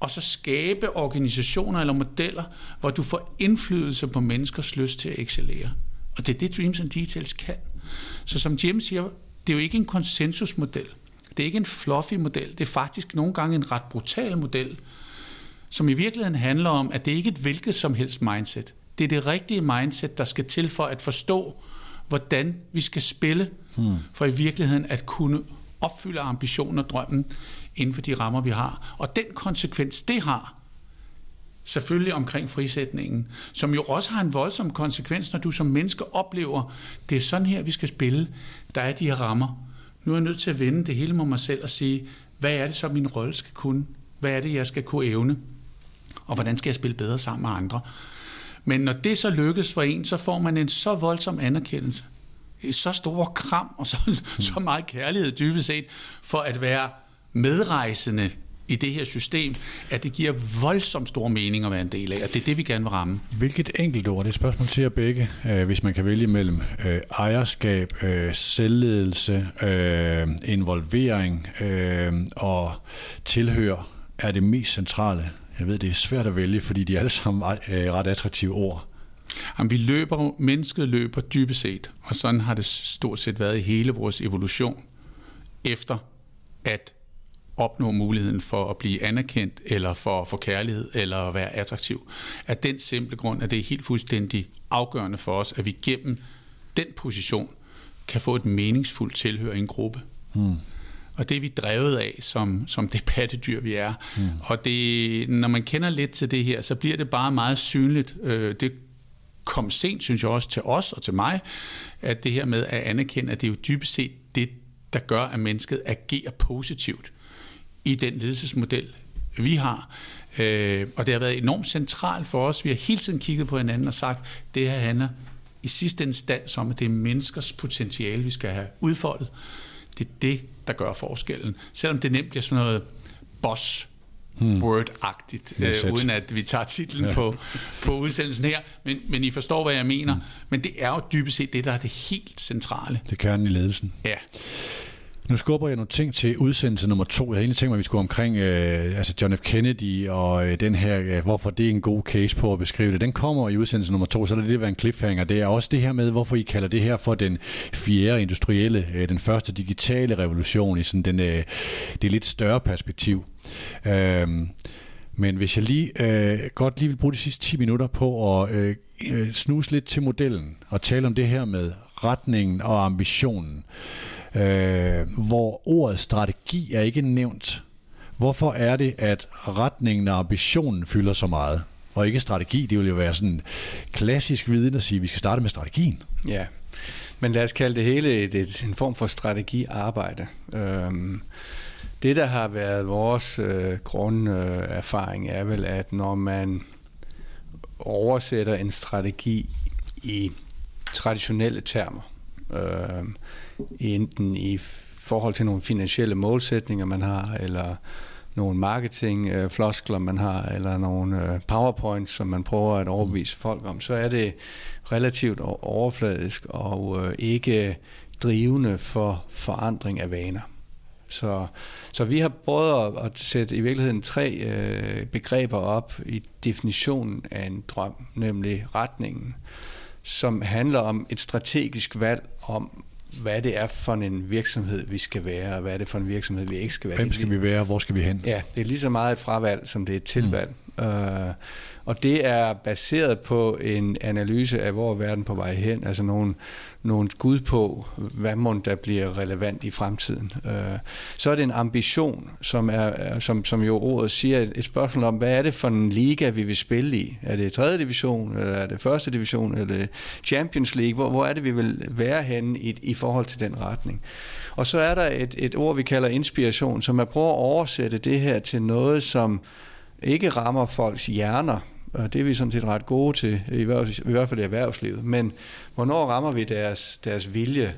og så skabe organisationer eller modeller, hvor du får indflydelse på menneskers lyst til at excellere. Og det er det, Dreams and Details kan. Så som Jim siger, det er jo ikke en konsensusmodel. Det er ikke en fluffy model. Det er faktisk nogle gange en ret brutal model, som i virkeligheden handler om, at det ikke er et hvilket som helst mindset. Det er det rigtige mindset, der skal til for at forstå, hvordan vi skal spille, hmm. for i virkeligheden at kunne opfylde ambitionen og drømmen inden for de rammer, vi har. Og den konsekvens, det har, selvfølgelig omkring frisætningen, som jo også har en voldsom konsekvens, når du som menneske oplever, det er sådan her, vi skal spille. Der er de her rammer. Nu er jeg nødt til at vende det hele med mig selv og sige, hvad er det så, min rolle skal kunne? Hvad er det, jeg skal kunne evne? Og hvordan skal jeg spille bedre sammen med andre? Men når det så lykkes for en, så får man en så voldsom anerkendelse. Så stor kram og så, så meget kærlighed dybest set for at være medrejsende i det her system, at det giver voldsomt stor mening at være en del af, og det er det, vi gerne vil ramme. Hvilket enkelt ord, det er spørgsmål til jer begge, øh, hvis man kan vælge mellem øh, ejerskab, øh, selvledelse, øh, involvering øh, og tilhør, er det mest centrale. Jeg ved, det er svært at vælge, fordi de er alle sammen øh, ret attraktive ord. Jamen, vi løber, mennesket løber dybest set, og sådan har det stort set været i hele vores evolution, efter at opnå muligheden for at blive anerkendt, eller for at få kærlighed, eller at være attraktiv. Af den simple grund, at det er helt fuldstændig afgørende for os, at vi gennem den position kan få et meningsfuldt tilhør i en gruppe. Hmm. Og det er vi drevet af som, som det pattedyr, vi er. Hmm. Og det, når man kender lidt til det her, så bliver det bare meget synligt. Øh, det kom sent, synes jeg også, til os og til mig, at det her med at anerkende, at det er jo dybest set det, der gør, at mennesket agerer positivt i den ledelsesmodel, vi har. Øh, og det har været enormt centralt for os. Vi har hele tiden kigget på hinanden og sagt, det her handler i sidste instans om, at det er menneskers potentiale, vi skal have udfoldet. Det er det, der gør forskellen. Selvom det nemt bliver sådan noget boss hmm. word-agtigt, øh, uden at vi tager titlen ja. på, på udsendelsen her. Men, men I forstår, hvad jeg mener. Hmm. Men det er jo dybest set det, der er det helt centrale. Det er kernen i ledelsen. Ja. Nu skubber jeg nogle ting til udsendelse nummer to. Jeg havde egentlig tænkt mig, at vi skulle omkring øh, altså John F. Kennedy og øh, den her, øh, hvorfor det er en god case på at beskrive det. Den kommer i udsendelse nummer to, så er det det, være en cliffhanger. Det er også det her med, hvorfor I kalder det her for den fjerde industrielle, øh, den første digitale revolution i sådan den, øh, det lidt større perspektiv. Øh, men hvis jeg lige øh, godt lige vil bruge de sidste 10 minutter på at øh, øh, snuse lidt til modellen og tale om det her med retningen og ambitionen øh, Øh, hvor ordet strategi er ikke nævnt. Hvorfor er det, at retningen og ambitionen fylder så meget? Og ikke strategi, det vil jo være sådan klassisk viden at sige, at vi skal starte med strategien. Ja, men lad os kalde det hele et, et, en form for strategiarbejde. Øhm, det, der har været vores øh, grunderfaring, øh, er vel, at når man oversætter en strategi i traditionelle termer, øh, enten i forhold til nogle finansielle målsætninger, man har, eller nogle marketingfloskler, øh, man har, eller nogle øh, powerpoints, som man prøver at overbevise folk om, så er det relativt overfladisk og øh, ikke drivende for forandring af vaner. Så, så vi har prøvet at, at sætte i virkeligheden tre øh, begreber op i definitionen af en drøm, nemlig retningen, som handler om et strategisk valg om, hvad det er for en virksomhed, vi skal være, og hvad er det for en virksomhed, vi ikke skal være. Hvem skal vi være, hvor skal vi hen? Ja, det er lige så meget et fravalg, som det er et tilvalg. Mm. Uh, og det er baseret på en analyse af, hvor er verden på vej hen, altså nogle, nogle skud på, hvad må der bliver relevant i fremtiden. Øh, så er det en ambition, som, er, som, som jo ordet siger, et spørgsmål om, hvad er det for en liga, vi vil spille i? Er det 3. division, eller er det 1. division, eller Champions League? Hvor, hvor er det, vi vil være henne i, i forhold til den retning? Og så er der et, et ord, vi kalder inspiration, som er prøver at oversætte det her til noget, som ikke rammer folks hjerner, og det er vi sådan set ret gode til, i hvert fald i erhvervslivet. Men hvornår rammer vi deres, deres vilje?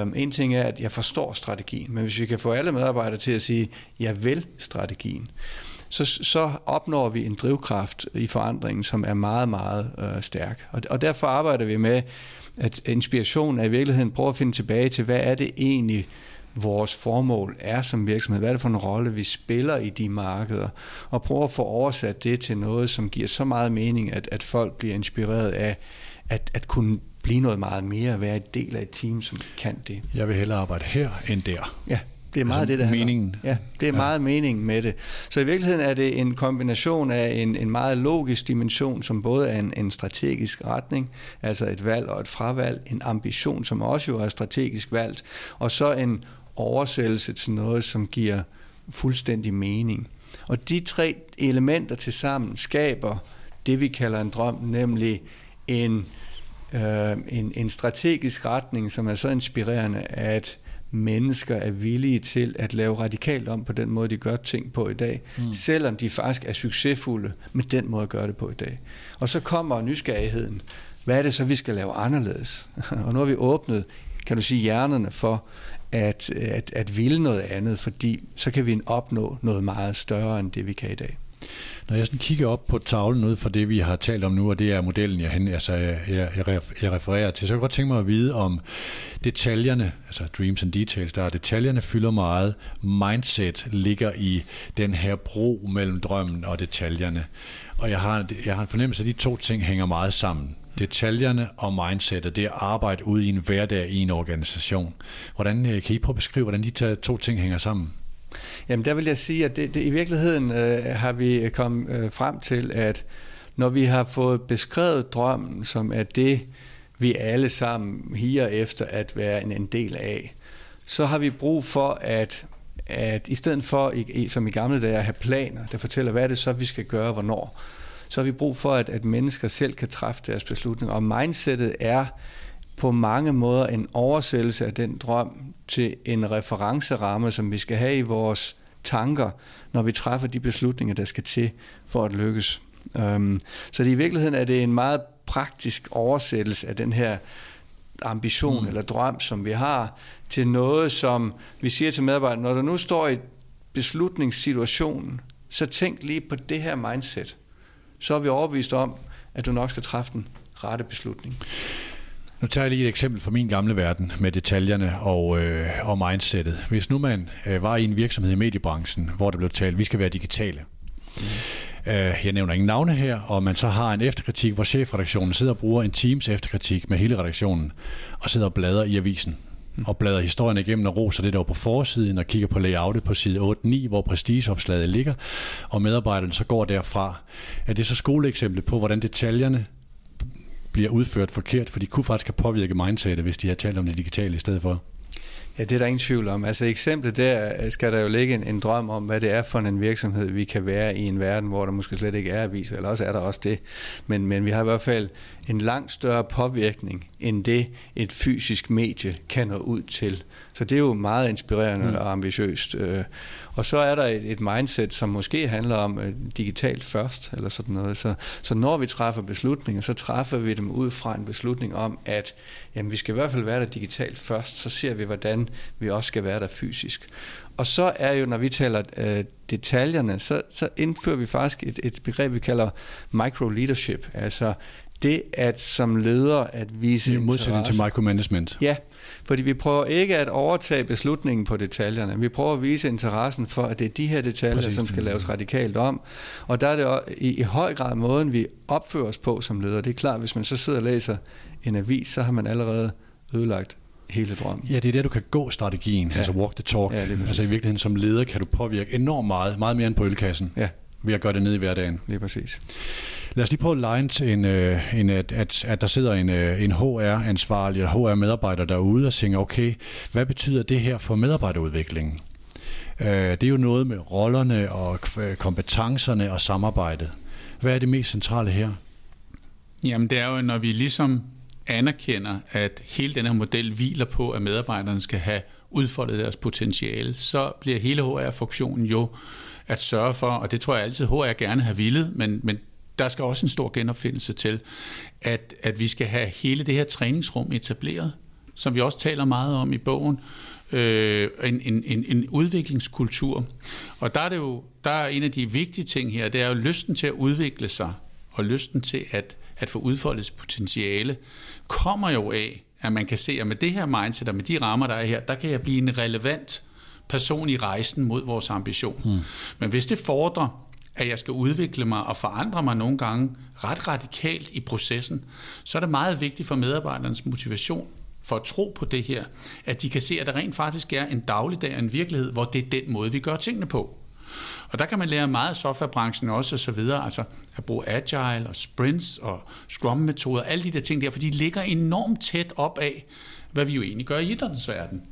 Um, en ting er, at jeg forstår strategien, men hvis vi kan få alle medarbejdere til at sige, jeg vil strategien, så, så opnår vi en drivkraft i forandringen, som er meget, meget øh, stærk. Og, og derfor arbejder vi med, at inspiration er i virkeligheden prøver at finde tilbage til, hvad er det egentlig, vores formål er som virksomhed, hvad er det for en rolle, vi spiller i de markeder, og prøve at få oversat det til noget, som giver så meget mening, at, at folk bliver inspireret af at, at kunne blive noget meget mere, at være en del af et team, som kan det. Jeg vil hellere arbejde her end der. Ja, det er meget altså, det, der meningen. Ja, det er ja. meget meningen med det. Så i virkeligheden er det en kombination af en, en meget logisk dimension, som både er en, en strategisk retning, altså et valg og et fravalg, en ambition, som også jo er strategisk valgt, og så en oversættelse til noget, som giver fuldstændig mening. Og de tre elementer til sammen skaber det, vi kalder en drøm, nemlig en, øh, en, en strategisk retning, som er så inspirerende, at mennesker er villige til at lave radikalt om på den måde, de gør ting på i dag, mm. selvom de faktisk er succesfulde med den måde at gøre det på i dag. Og så kommer nysgerrigheden. Hvad er det så, vi skal lave anderledes? Og nu har vi åbnet, kan du sige, hjernerne for, at, at, at ville noget andet, fordi så kan vi opnå noget meget større end det, vi kan i dag. Når jeg sådan kigger op på tavlen ud for det, vi har talt om nu, og det er modellen, jeg, hen, altså, jeg, jeg, jeg refererer til, så jeg godt tænke mig at vide om detaljerne, altså dreams and details, der er detaljerne fylder meget, mindset ligger i den her bro mellem drømmen og detaljerne. Og jeg har, jeg har en fornemmelse, at de to ting hænger meget sammen detaljerne og mindsetet, det at arbejde ude i en hverdag i en organisation. Hvordan øh, kan I prøve at beskrive, hvordan de to ting hænger sammen? Jamen der vil jeg sige, at det, det, i virkeligheden øh, har vi øh, kommet øh, frem til, at når vi har fået beskrevet drømmen, som er det, vi alle sammen higer efter at være en, en del af, så har vi brug for at at i stedet for, som i gamle dage, at have planer, der fortæller, hvad er det så, vi skal gøre, hvornår, så har vi brug for, at, at mennesker selv kan træffe deres beslutninger. Og mindsetet er på mange måder en oversættelse af den drøm til en referenceramme, som vi skal have i vores tanker, når vi træffer de beslutninger, der skal til for at lykkes. Um, så det, i virkeligheden er det en meget praktisk oversættelse af den her ambition mm. eller drøm, som vi har, til noget, som vi siger til medarbejderne, når du nu står i beslutningssituationen, så tænk lige på det her mindset. Så er vi overbevist om, at du nok skal træffe den rette beslutning. Nu tager jeg lige et eksempel fra min gamle verden med detaljerne og, øh, og mindsetet. Hvis nu man øh, var i en virksomhed i mediebranchen, hvor der blev talt, vi skal være digitale. Mm. Øh, jeg nævner ingen navne her, og man så har en efterkritik, hvor chefredaktionen sidder og bruger en Teams efterkritik med hele redaktionen, og sidder og bladrer i avisen og bladrer historien igennem og roser det, der var på forsiden, og kigger på layoutet på side 8-9, hvor prestigeopslaget ligger, og medarbejderne så går derfra. Er det så skoleeksemplet på, hvordan detaljerne bliver udført forkert, for de kunne faktisk have påvirket mindsetet, hvis de havde talt om det digitale i stedet for? Ja, det er der ingen tvivl om. Altså eksemplet der skal der jo ligge en, en drøm om, hvad det er for en virksomhed, vi kan være i en verden, hvor der måske slet ikke er aviser, eller også er der også det. Men, men vi har i hvert fald en langt større påvirkning, end det et fysisk medie kan nå ud til. Så det er jo meget inspirerende mm. og ambitiøst. Øh, og så er der et, et mindset, som måske handler om uh, digitalt først, eller sådan noget. Så, så når vi træffer beslutninger, så træffer vi dem ud fra en beslutning om, at jamen, vi skal i hvert fald være der digitalt først, så ser vi, hvordan vi også skal være der fysisk. Og så er jo, når vi taler uh, detaljerne, så, så indfører vi faktisk et, et begreb, vi kalder micro-leadership, altså det at som leder at vise I modsætning til micromanagement. Ja, fordi vi prøver ikke at overtage beslutningen på detaljerne. Vi prøver at vise interessen for, at det er de her detaljer, Præcis. som skal laves radikalt om. Og der er det i, i høj grad måden, vi opfører os på som leder. Det er klart, hvis man så sidder og læser en avis, så har man allerede ødelagt hele drømmen. Ja, det er der, du kan gå strategien, ja. altså walk the talk. Ja, altså i virkeligheden som leder kan du påvirke enormt meget, meget mere end på ølkassen. Ja. Ved at gøre det ned i hverdagen. Lige præcis. Lad os lige prøve at line til en, øh, en, at, at, at der sidder en, øh, en HR-ansvarlig eller HR-medarbejder derude og tænker, okay, hvad betyder det her for medarbejderudviklingen? Øh, det er jo noget med rollerne og kompetencerne og samarbejdet. Hvad er det mest centrale her? Jamen det er jo, når vi ligesom anerkender, at hele den her model hviler på, at medarbejderne skal have udfoldet deres potentiale, så bliver hele HR-funktionen jo at sørge for, og det tror jeg altid HR gerne har ville, men, men der skal også en stor genopfindelse til, at, at vi skal have hele det her træningsrum etableret, som vi også taler meget om i bogen, øh, en, en, en, en udviklingskultur. Og der er det jo, der er en af de vigtige ting her, det er jo lysten til at udvikle sig, og lysten til at, at få udfoldet potentiale, kommer jo af, at man kan se, at med det her mindset og med de rammer, der er her, der kan jeg blive en relevant person i rejsen mod vores ambition. Hmm. Men hvis det fordrer, at jeg skal udvikle mig og forandre mig nogle gange ret radikalt i processen, så er det meget vigtigt for medarbejdernes motivation for at tro på det her, at de kan se, at der rent faktisk er en dagligdag og en virkelighed, hvor det er den måde, vi gør tingene på. Og der kan man lære meget af softwarebranchen også og så videre, altså at bruge agile og sprints og scrum-metoder, alle de der ting der, for de ligger enormt tæt op af, hvad vi jo egentlig gør i idrætsverdenen.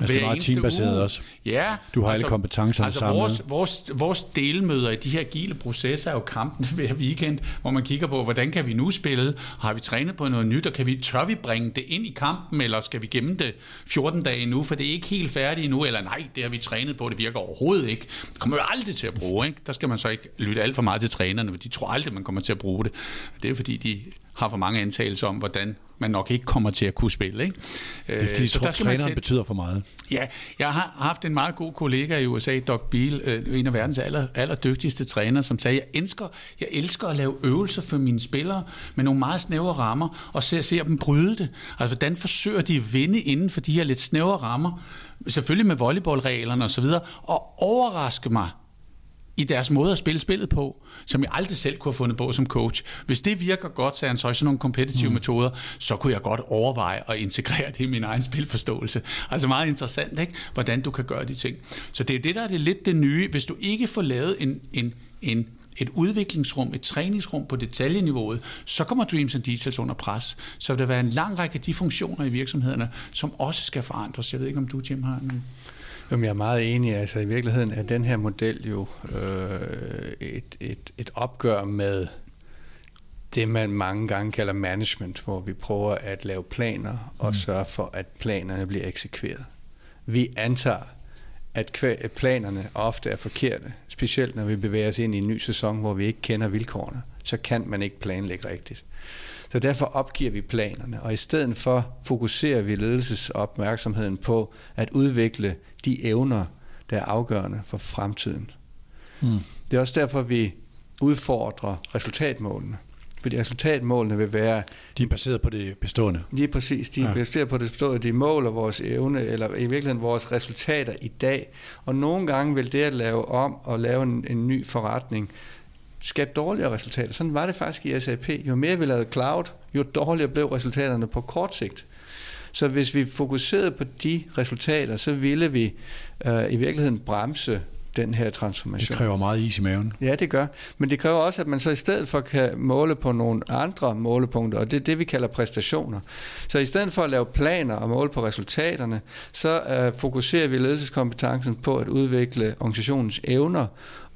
Altså, det er meget teambaseret uge. også. Ja. Du har altså, alle kompetencerne altså sammen. Vores, vores, vores delmøder i de her agile processer er jo kampen hver weekend, hvor man kigger på, hvordan kan vi nu spille? Har vi trænet på noget nyt, og kan vi, tør vi bringe det ind i kampen, eller skal vi gemme det 14 dage nu, for det er ikke helt færdigt endnu, eller nej, det har vi trænet på, det virker overhovedet ikke. Det kommer vi aldrig til at bruge, ikke? Der skal man så ikke lytte alt for meget til trænerne, for de tror aldrig, man kommer til at bruge det. Det er fordi, de har for mange antagelser om, hvordan man nok ikke kommer til at kunne spille. Ikke? Det er fordi, så tror, træneren sætte... betyder for meget. Ja, jeg har haft en meget god kollega i USA, Doc Beal, øh, en af verdens aller, aller dygtigste træner, som sagde, jeg elsker, jeg elsker at lave øvelser for mine spillere med nogle meget snævre rammer, og se, se dem bryde det. Altså, hvordan forsøger de at vinde inden for de her lidt snævre rammer, selvfølgelig med volleyballreglerne osv., og overraske mig i deres måde at spille spillet på, som jeg aldrig selv kunne have fundet på som coach. Hvis det virker godt, sagde han så sådan nogle kompetitive mm. metoder, så kunne jeg godt overveje at integrere det i min egen spilforståelse. Altså meget interessant, ikke? hvordan du kan gøre de ting. Så det er det, der er det lidt det nye. Hvis du ikke får lavet en, en, en et udviklingsrum, et træningsrum på detaljeniveauet, så kommer Dreams and Details under pres. Så vil der være en lang række af de funktioner i virksomhederne, som også skal forandres. Jeg ved ikke, om du, Jim, har en... Jamen, jeg er meget enig. Altså, i virkeligheden er den her model jo øh, et, et, et opgør med det, man mange gange kalder management, hvor vi prøver at lave planer og mm. sørge for, at planerne bliver eksekveret. Vi antager, at planerne ofte er forkerte, specielt når vi bevæger os ind i en ny sæson, hvor vi ikke kender vilkårene, så kan man ikke planlægge rigtigt. Så derfor opgiver vi planerne, og i stedet for fokuserer vi ledelsesopmærksomheden på at udvikle de evner, der er afgørende for fremtiden. Mm. Det er også derfor, vi udfordrer resultatmålene. Fordi resultatmålene vil være... De er baseret på det bestående. Lige præcis. De er ja. baseret på det bestående. De måler vores evne, eller i virkeligheden vores resultater i dag. Og nogle gange vil det at lave om og lave en, en ny forretning skabe dårligere resultater. Sådan var det faktisk i SAP. Jo mere vi lavede cloud, jo dårligere blev resultaterne på kort sigt. Så hvis vi fokuserede på de resultater, så ville vi øh, i virkeligheden bremse den her transformation. Det kræver meget is i maven. Ja, det gør. Men det kræver også, at man så i stedet for kan måle på nogle andre målepunkter, og det er det, vi kalder præstationer. Så i stedet for at lave planer og måle på resultaterne, så uh, fokuserer vi ledelseskompetencen på at udvikle organisationens evner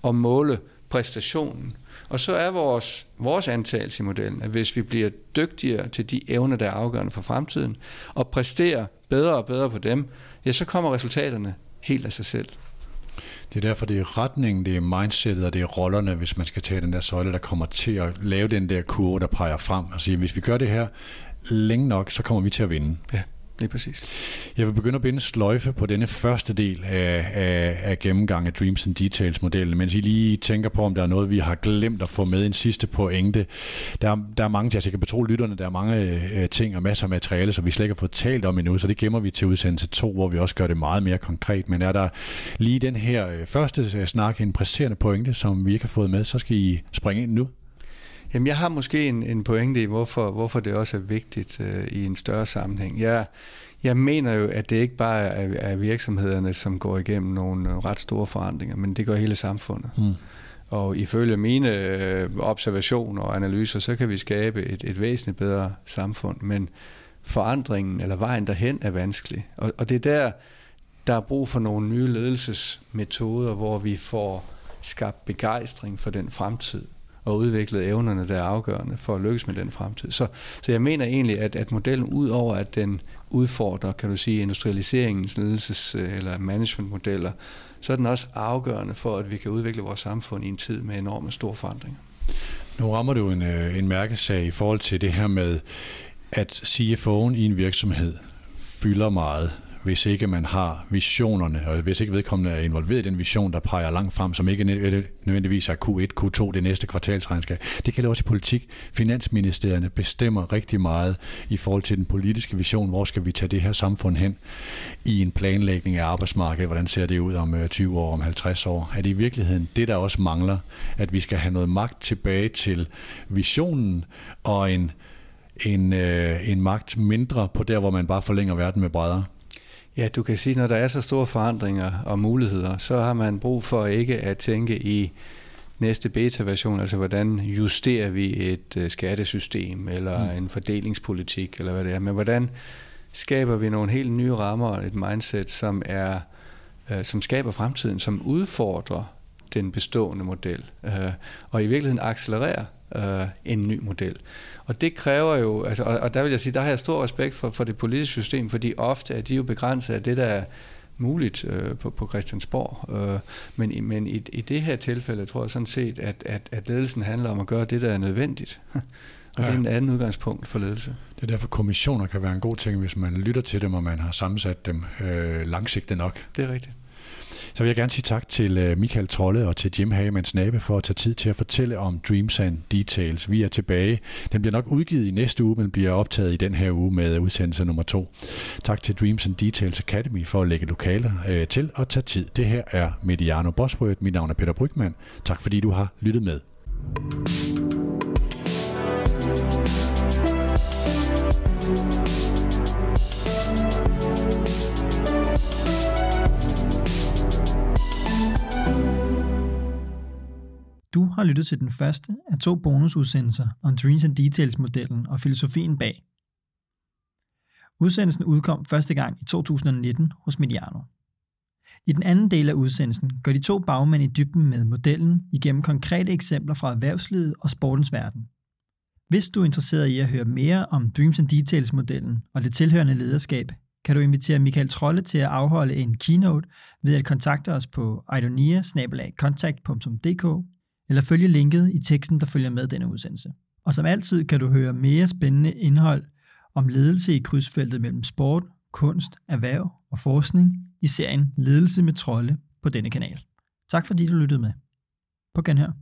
og måle præstationen. Og så er vores, vores antagelse i modellen, at hvis vi bliver dygtigere til de evner, der er afgørende for fremtiden, og præsterer bedre og bedre på dem, ja, så kommer resultaterne helt af sig selv. Det er derfor, det er retningen, det er mindsetet, og det er rollerne, hvis man skal tage den der søjle, der kommer til at lave den der kurve, der peger frem og sige, hvis vi gør det her længe nok, så kommer vi til at vinde. Ja. Lige præcis. Jeg vil begynde at binde sløjfe på denne første del af, af, af gennemgang af Dreams and Details-modellen, mens I lige tænker på, om der er noget, vi har glemt at få med en sidste pointe. Der, der er mange, altså jeg kan betro lytterne, der er mange øh, ting og masser af materiale, som vi slet ikke har fået talt om endnu, så det gemmer vi til udsendelse 2, hvor vi også gør det meget mere konkret. Men er der lige den her øh, første øh, snak en presserende pointe, som vi ikke har fået med, så skal I springe ind nu. Jamen, jeg har måske en, en pointe i, hvorfor, hvorfor det også er vigtigt øh, i en større sammenhæng. Jeg, jeg mener jo, at det ikke bare er, er virksomhederne, som går igennem nogle øh, ret store forandringer, men det gør hele samfundet. Mm. Og ifølge mine øh, observationer og analyser, så kan vi skabe et, et væsentligt bedre samfund. Men forandringen eller vejen derhen er vanskelig. Og, og det er der, der er brug for nogle nye ledelsesmetoder, hvor vi får skabt begejstring for den fremtid, og udviklet evnerne, der er afgørende for at lykkes med den fremtid. Så, så jeg mener egentlig, at, at modellen ud over at den udfordrer, kan du sige, industrialiseringens ledelses- øh, eller managementmodeller, så er den også afgørende for, at vi kan udvikle vores samfund i en tid med enorme store forandringer. Nu rammer du en, øh, en mærkesag i forhold til det her med, at CFO'en i en virksomhed fylder meget hvis ikke man har visionerne, og hvis ikke vedkommende er involveret i den vision, der peger langt frem, som ikke nødvendigvis er Q1, Q2, det næste kvartalsregnskab. Det kan også i politik. Finansministerierne bestemmer rigtig meget i forhold til den politiske vision. Hvor skal vi tage det her samfund hen i en planlægning af arbejdsmarkedet? Hvordan ser det ud om øh, 20 år, om 50 år? Er det i virkeligheden det, der også mangler? At vi skal have noget magt tilbage til visionen og en en, øh, en magt mindre på der, hvor man bare forlænger verden med brædder? Ja, du kan sige, når der er så store forandringer og muligheder, så har man brug for ikke at tænke i næste beta-version, altså hvordan justerer vi et uh, skattesystem eller mm. en fordelingspolitik eller hvad det er, men hvordan skaber vi nogle helt nye rammer og et mindset, som er uh, som skaber fremtiden, som udfordrer den bestående model, uh, og i virkeligheden accelererer uh, en ny model. Og det kræver jo, altså, og, og der vil jeg sige, der har jeg stor respekt for, for det politiske system, fordi ofte er de jo begrænset af det, der er muligt øh, på, på Christiansborg. Øh, men men i, i det her tilfælde tror jeg sådan set, at, at, at ledelsen handler om at gøre det, der er nødvendigt. Og ja. det er en anden udgangspunkt for ledelse. Det er derfor, kommissioner kan være en god ting, hvis man lytter til dem, og man har sammensat dem øh, langsigtet nok. Det er rigtigt. Så vil jeg gerne sige tak til øh, Michael Trolle og til Jim Hagemann Snabe for at tage tid til at fortælle om Dreams and Details. Vi er tilbage. Den bliver nok udgivet i næste uge, men bliver optaget i den her uge med udsendelse nummer to. Tak til Dreams and Details Academy for at lægge lokaler øh, til og tage tid. Det her er Mediano Bosworth. Mit navn er Peter Brygman. Tak fordi du har lyttet med. Du har lyttet til den første af to bonusudsendelser om Dreams and Details-modellen og filosofien bag. Udsendelsen udkom første gang i 2019 hos Mediano. I den anden del af udsendelsen går de to bagmænd i dybden med modellen igennem konkrete eksempler fra erhvervslivet og sportens verden. Hvis du er interesseret i at høre mere om Dreams and Details-modellen og det tilhørende lederskab, kan du invitere Michael Trolle til at afholde en keynote ved at kontakte os på idonia eller følge linket i teksten, der følger med denne udsendelse. Og som altid kan du høre mere spændende indhold om ledelse i krydsfeltet mellem sport, kunst, erhverv og forskning i serien Ledelse med Trolde på denne kanal. Tak fordi du lyttede med. På genhør.